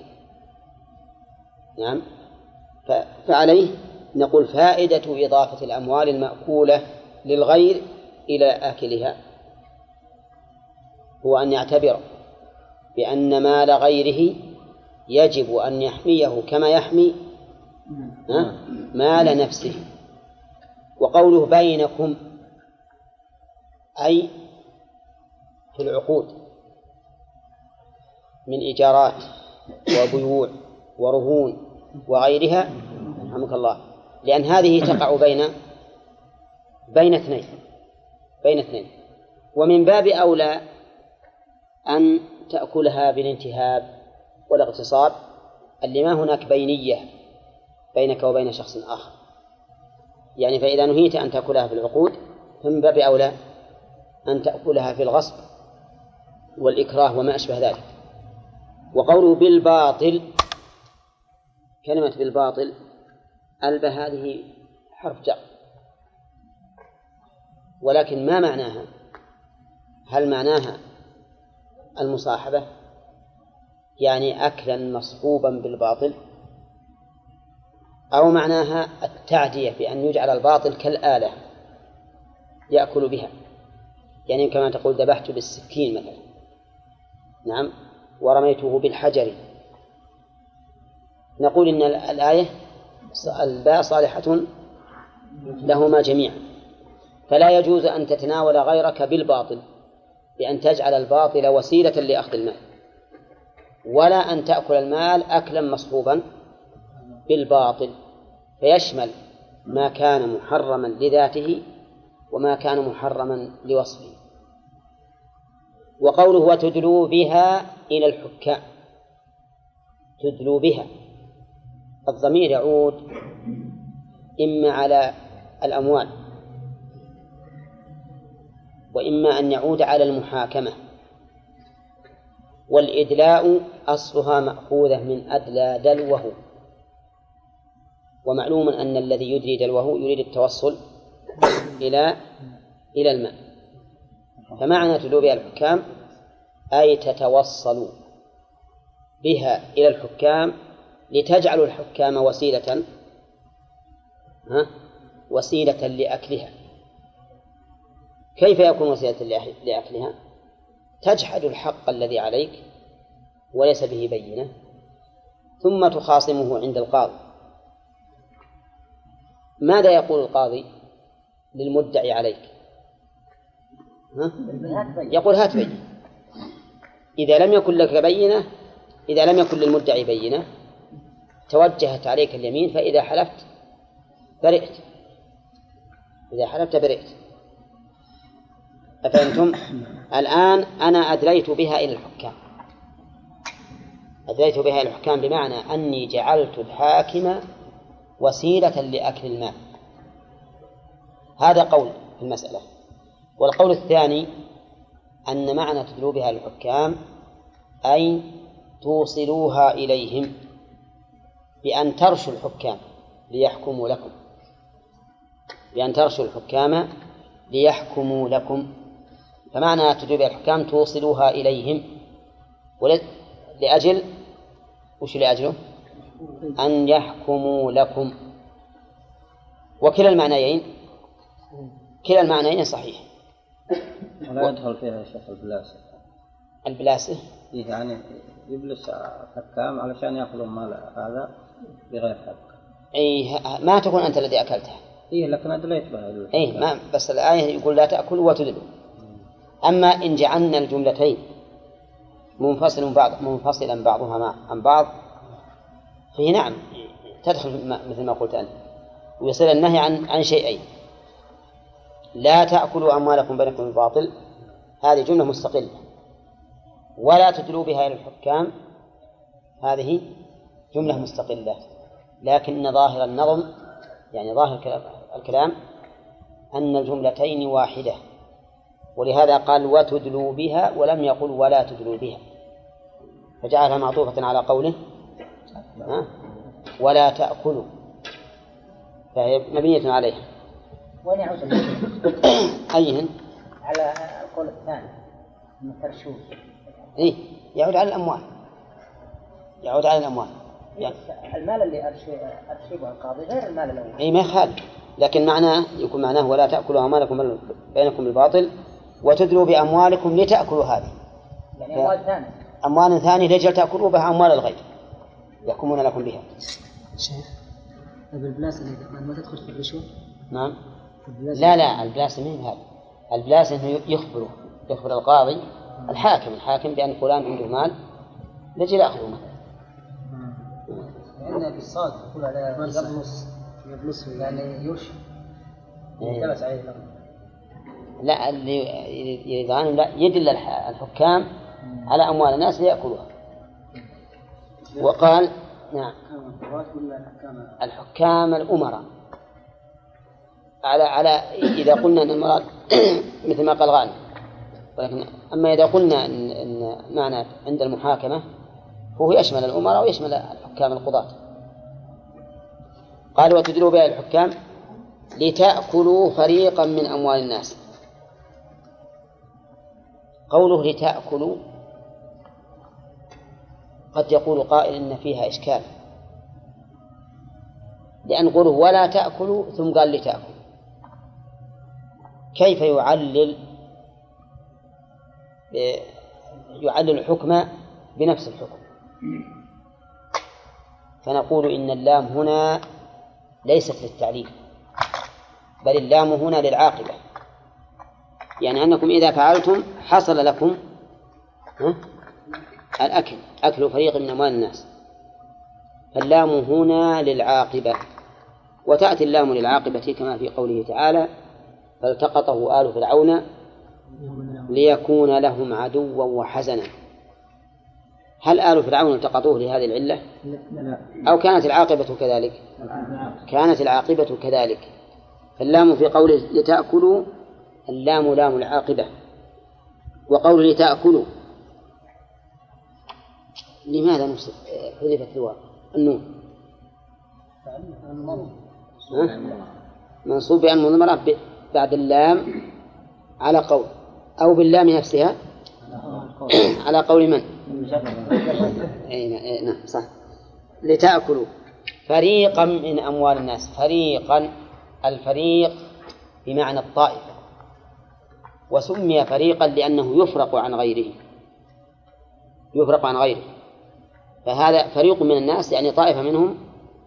نعم. فعليه نقول فائدة إضافة الأموال المأكولة للغير إلى آكلها هو أن يعتبر بأن مال غيره يجب أن يحميه كما يحمي مال نفسه. وقوله بينكم أي في العقود من إيجارات وبيوع ورهون وغيرها رحمك الله. لأن هذه تقع بين بين اثنين بين اثنين. ومن باب أولى أن تأكلها بالانتهاب. والاغتصاب اللي ما هناك بينية بينك وبين شخص آخر. يعني فإذا نهيت أن تأكلها في العقود فمن باب أولى أن تأكلها في الغصب والإكراه وما أشبه ذلك. وقوله بالباطل كلمة بالباطل ألب هذه حرف جر. ولكن ما معناها؟ هل معناها المصاحبة؟ يعني أكلا مصحوبا بالباطل أو معناها التعدية بأن يجعل الباطل كالآلة يأكل بها. يعني كما تقول ذبحت بالسكين مثلا. نعم ورميته بالحجر. نقول إن الآية الباء صالحة لهما جميعا. فلا يجوز أن تتناول غيرك بالباطل بأن تجعل الباطل وسيلة لأخذ المال. ولا أن تأكل المال أكلا مصحوبا بالباطل فيشمل ما كان محرما لذاته وما كان محرما لوصفه. وقوله وتدلوا بها إلى الحكام تدلوا بها الضمير يعود إما على الأموال وإما أن يعود على المحاكمة. والإدلاء أصلها مأخوذة من أدلى دلوه. ومعلوم أن الذي يدري دلوه يريد التوصل إلى إلى الماء. فمعنى تدلو بها الحكام أي تتوصل بها إلى الحكام لتجعل الحكام وسيلة ها وسيلة لأكلها. كيف يكون وسيلة لأكلها؟ تجحد الحق الذي عليك وليس به بينة ثم تخاصمه عند القاضي. ماذا يقول القاضي للمدعي عليك؟ ها؟ يقول هات بينة. إذا لم يكن لك بينة إذا لم يكن للمدعي بينة توجهت عليك اليمين فإذا حلفت برئت. إذا حلفت برئت. أفهمتم؟ الآن أنا أدليت بها إلى الحكام. أدليت بها إلى الحكام بمعنى أني جعلت الحاكم وسيلة لأكل المال. هذا قول في المسألة. والقول الثاني أن معنى تدلو بها الحكام أي توصلوها إليهم بأن ترشوا الحكام ليحكموا لكم. بأن ترشوا الحكام ليحكموا لكم. فمعنى تدريب الحكام توصلوها إليهم. لأجل؟ وش لأجله؟ أن يحكموا لكم. وكلا المعنيين؟ كلا المعنيين صحيح. ولا يدخل فيها شيخ البلاسة. البلاسة؟ إيه يعني يبلس حكام علشان يأخذوا مال هذا بغير حق. أي ه- ما تكون أنت الذي أكلتها. إيه لكن أدليت بها. أي ما بس الآية يقول لا تأكلوا وتدلوا. أما إن جعلنا الجملتين منفصل بعض منفصلا بعضها عن بعض فهي نعم تدخل مثل ما قلت أنت ويصير النهي عن عن شيئين. لا تأكلوا أموالكم بينكم بالباطل هذه جملة مستقلة. ولا تدلوا بها إلى الحكام. هذه جملة مستقلة. لكن ظاهر النظم يعني ظاهر الكلام أن الجملتين واحدة. ولهذا قال وتدلوا بها ولم يقل ولا تدلوا بها. فجعلها معطوفة على قوله؟ ولا تأكلوا. فهي مبنية عليها. وين يعود؟ أيهن؟ على القول الثاني من ترشوش إيه يعود على الأموال. يعود على الأموال. يعني المال اللي أرشيبه القاضي غير المال الأول أي ما يخالف. لكن معناه يكون معناه ولا تأكلوا أموالكم بينكم بالباطل. وتدلوا بأموالكم لتأكلوا هذه. يعني أموال ثانية. أموال ثانية لجل تأكلوا بها أموال الغير يحكمون لكم بها. شيخ طيب البلاس اللي ما- تدخل في الرشوة؟ نعم. لا لا البلاس من هذا. البلاس انه يخبره يخبر القاضي الحاكم الحاكم بأن فلان عنده مال نجي نأخذه. منه لأن بالصاد يقول على يبلص يبلص يعني يرشي إيه. يلبس عليه الأمر. لا اللي يريد عنهم لا يدل الح- الحكام على أموال الناس ليأكلوها. وقال نعم. الحكام الأمراء. على على إذا قلنا أن المراد مثل ما قال غانم ولكن أما إذا قلنا أن, أن معنى عند المحاكمة فهو يشمل الأمراء ويشمل الحكام القضاة. قال وتدلوا بها الحكام لتأكلوا فريقا من أموال الناس. قوله لتأكلوا قد يقول قائل إن فيها إشكال. لأن قوله ولا تأكلوا ثم قال لتأكلوا. كيف يعلل يعلل الحكم بنفس الحكم؟ فنقول إن اللام هنا ليست للتعليل بل اللام هنا للعاقبة. يعني أنكم إذا فعلتم حصل لكم؟ الأكل أكل فريق من أموال الناس. فاللام هنا للعاقبة وتأتي اللام للعاقبة كما في قوله تعالى فالتقطه آل فرعون ليكون لهم عدوا وحزنا. هل آل فرعون التقطوه لهذه العلة؟ أو كانت العاقبة كذلك؟ كانت العاقبة كذلك. فاللام في قوله لتأكلوا اللام لام العاقبة. وقوله لتأكلوا. لماذا نصب حذفت الواو. النون؟ منصوب بأن مضمرة بعد اللام على قول. أو باللام نفسها على قول من؟ نا- أي نعم صح. لتأكلوا. فريقا من أموال الناس. فريقا الفريق بمعنى الطائفة وسمي فريقا لأنه يفرق عن غيره. يفرق عن غيره. فهذا فريق من الناس يعني طائفة منهم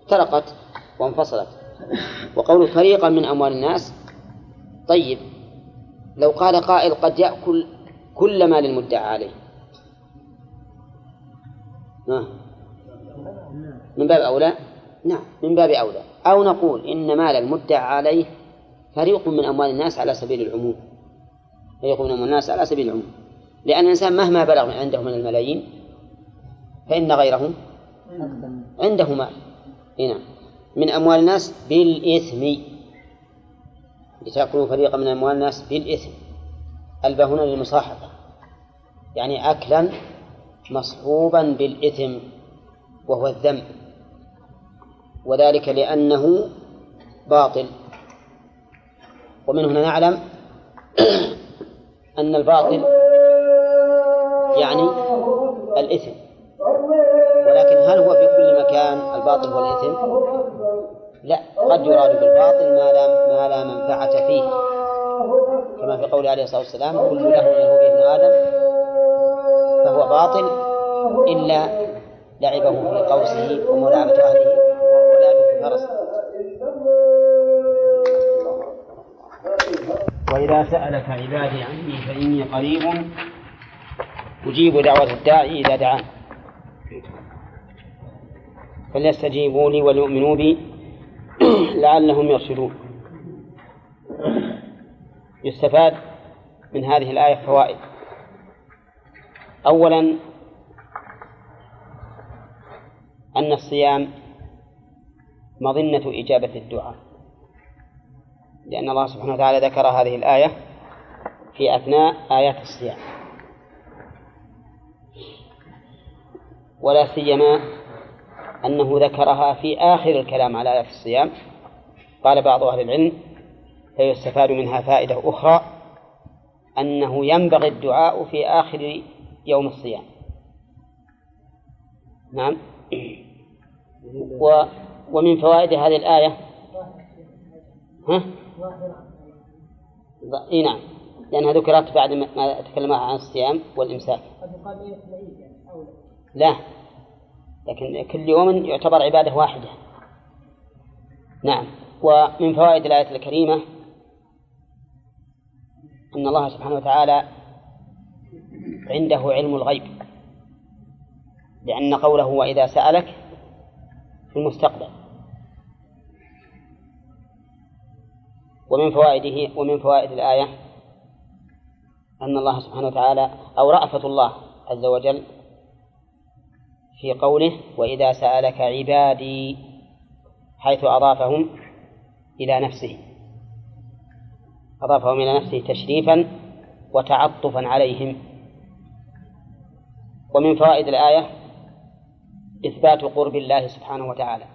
افترقت وانفصلت. وقول فريقا من أموال الناس طيب لو قال قائل قد يأكل كل مال المدعى عليه. من باب أولى؟ نعم من باب أولى. أو نقول إن مال المدعى عليه فريق من أموال الناس على سبيل العموم. فريق من الناس على سبيل العموم. لأن الإنسان مهما بلغ عنده من الملايين فإن غيره عنده مال إيه نعم. من أموال الناس بالإثم. لتأكلوا فريقا من أموال الناس بالإثم. الباء هنا للمصاحبة. يعني أكلا مصحوبا بالإثم وهو الذنب وذلك لأنه باطل. ومن هنا نعلم أن الباطل يعني الإثم. ولكن هل هو في كل مكان الباطل هو الإثم؟ لا قد يراد بالباطل ما لا ما لا منفعة فيه. كما في قوله عليه الصلاة والسلام كل له له ابن آدم فهو باطل إلا لعبه في قوسه وملاعبة أهله وولاده في درس وإذا سألك عبادي عني فإني قريب أجيب دعوة الداعي إذا دعان. فليستجيبوا لي وليؤمنوا بي لعلهم يرشدون. يستفاد من هذه الآية فوائد. أولا أن الصيام مظنة إجابة الدعاء. لأن الله سبحانه وتعالى ذكر هذه الآية في أثناء آيات الصيام. ولا سيما أنه ذكرها في آخر الكلام على آيات الصيام. قال بعض أهل العلم فيستفاد منها فائدة أخرى أنه ينبغي الدعاء في آخر يوم الصيام. نعم. و ومن فوائد هذه الآية ها؟ إي نعم. لأنها ذكرت بعد ما تكلم عن الصيام والإمساك. لا. لكن كل يوم يعتبر عبادة واحدة. نعم. ومن فوائد الآية الكريمة أن الله سبحانه وتعالى عنده علم الغيب. لأن قوله وإذا سألك في المستقبل. ومن فوائده ومن فوائد الآية أن الله سبحانه وتعالى أو رأفة الله عز وجل في قوله وإذا سألك عبادي حيث أضافهم إلى نفسه. أضافهم إلى نفسه تشريفا وتعطفا عليهم. ومن فوائد الآية إثبات قرب الله سبحانه وتعالى.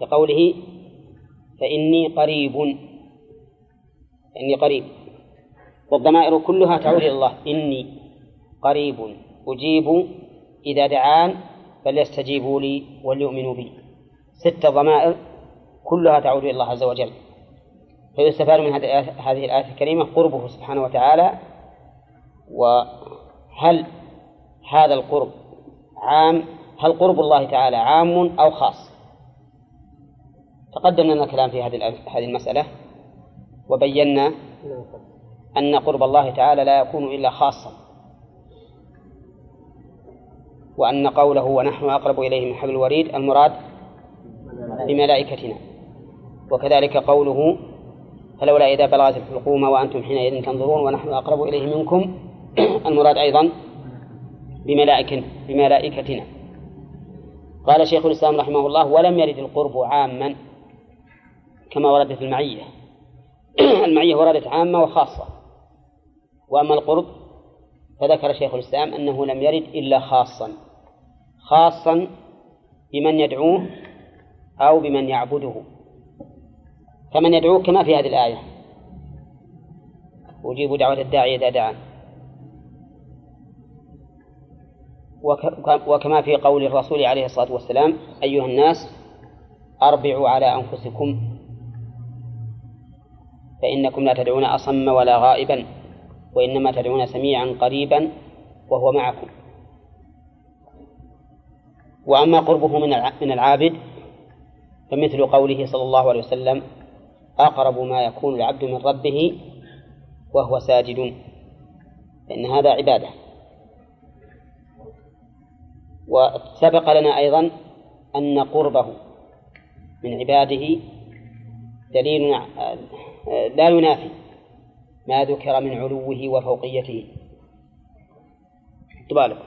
لقوله فإني قريب إني قريب. والضمائر كلها تعود إلى الله. إني قريب أجيب إذا دعان فليستجيبوا لي وليؤمنوا بي. ست ضمائر كلها تعود إلى الله عز وجل. فيستفاد من هذه الآية الكريمة قربه سبحانه وتعالى. وهل هذا القرب عام؟ هل قرب الله تعالى عام أو خاص؟ تقدم لنا الكلام في هذه هذه المسألة. وبينا أن قرب الله تعالى لا يكون إلا خاصا. وأن قوله ونحن أقرب إليه من حبل الوريد المراد بملائكتنا. وكذلك قوله فلولا إذا بلغت الحلقوم وأنتم حينئذ تنظرون ونحن أقرب إليه منكم. المراد أيضا بملائكة بملائكتنا. قال شيخ الإسلام رحمه الله ولم يرد القرب عاما كما ورد في المعية. المعية وردت عامة وخاصة. وأما القرب فذكر شيخ الإسلام أنه لم يرد إلا خاصا. خاصا بمن يدعوه أو بمن يعبده. فمن يدعوه كما في هذه الآية. أجيب دعوة الداعي إذا دعان. وكما في قول الرسول عليه الصلاة والسلام أيها الناس أربعوا على أنفسكم فإنكم لا تدعون أصم ولا غائبا وإنما تدعون سميعا قريبا وهو معكم. وأما قربه من من العابد فمثل قوله صلى الله عليه وسلم أقرب ما يكون العبد من ربه وهو ساجد. فإن هذا عبادة. وسبق لنا أيضا أن قربه من عباده دليل لا ينافي ما ذكر من علوه وفوقيته. بالك؟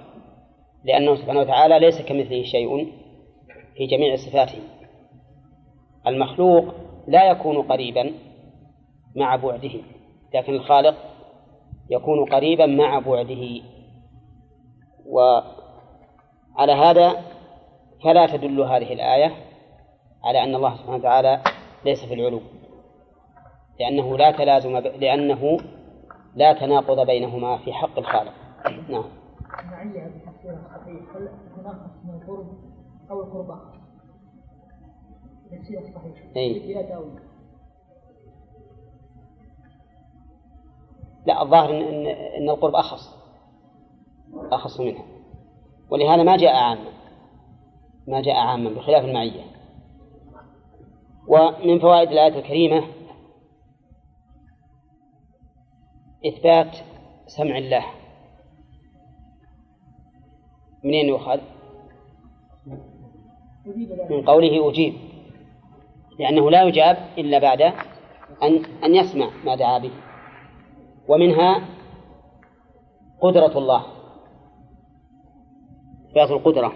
لأنه سبحانه وتعالى ليس كمثله شيء في جميع صفاته. المخلوق لا يكون قريبا مع بعده لكن الخالق يكون قريبا مع بعده. وعلى هذا فلا تدل هذه الآية على أن الله سبحانه وتعالى ليس في العلو. لأنه لا تلازم ب... لأنه لا تناقض بينهما في حق الخالق. نعم. المعية بتفسير الصحيح هل هناك من القرب أو تفسير الصحيح. تأويل لا الظاهر إن, إن, إن القرب أخص. أخص منها. ولهذا ما جاء عاما. ما جاء عاما بخلاف المعية. ومن فوائد الآية الكريمة إثبات سمع الله. منين يؤخذ؟ من قوله أجيب. لأنه لا يجاب إلا بعد أن أن يسمع ما دعا به. ومنها قدرة الله. إثبات القدرة.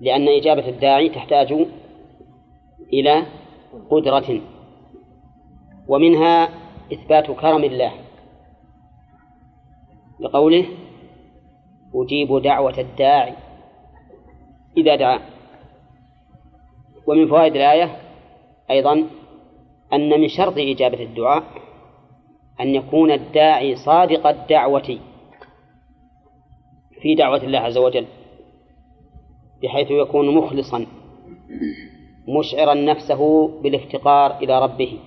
لأن إجابة الداعي تحتاج إلى قدرة. ومنها إثبات كرم الله. لقوله أجيب دعوة الداعي إذا دعا. ومن فوائد الآية أيضا أن من شرط إجابة الدعاء أن يكون الداعي صادق الدعوة في دعوة الله عز وجل بحيث يكون مخلصا مشعرا نفسه بالافتقار إلى ربه.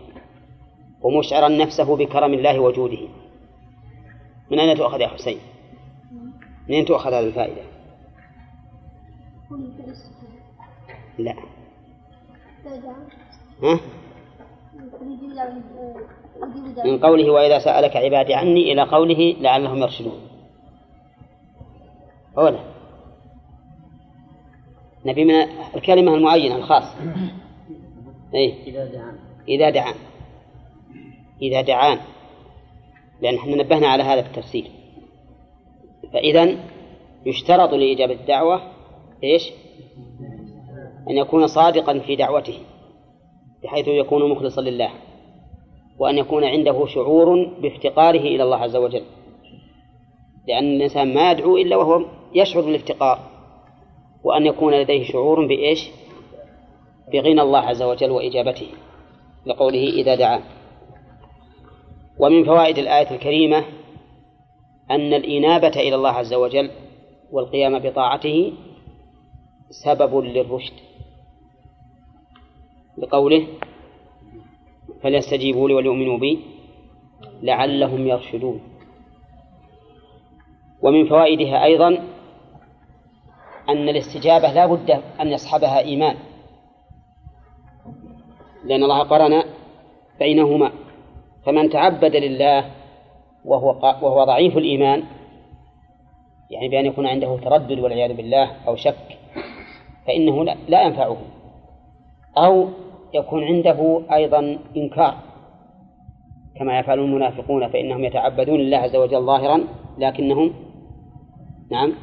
ومشعرا نفسه بكرم الله وجوده من أين تؤخذ يا حسين؟ من أين تؤخذ هذه الفائدة؟ لا ها؟ من قوله وإذا سألك عبادي عني إلى قوله لعلهم يرشدون أولا نبي من الكلمة المعينة الخاص إيه؟ إذا دعان إذا دعان إذا دعان لأن إحنا نبهنا على هذا التفسير فإذا يشترط لإجابة الدعوة إيش؟ أن يكون صادقا في دعوته بحيث يكون مخلصا لله وأن يكون عنده شعور بافتقاره إلى الله عز وجل لأن الإنسان ما يدعو إلا وهو يشعر بالافتقار وأن يكون لديه شعور بإيش؟ بغنى الله عز وجل وإجابته لقوله إذا دعا ومن فوائد الآية الكريمة أن الإنابة إلى الله عز وجل والقيام بطاعته سبب للرشد. لقوله فليستجيبوا لي وليؤمنوا بي لعلهم يرشدون. ومن فوائدها أيضا أن الاستجابة لا بد أن يصحبها إيمان لأن الله قرن بينهما فمن تعبد لله وهو وهو ضعيف الإيمان يعني بأن يكون عنده تردد والعياذ بالله أو شك فإنه لا ينفعه. أو يكون عنده أيضا إنكار كما يفعل المنافقون فإنهم يتعبدون لله عز وجل ظاهرا لكنهم نعم.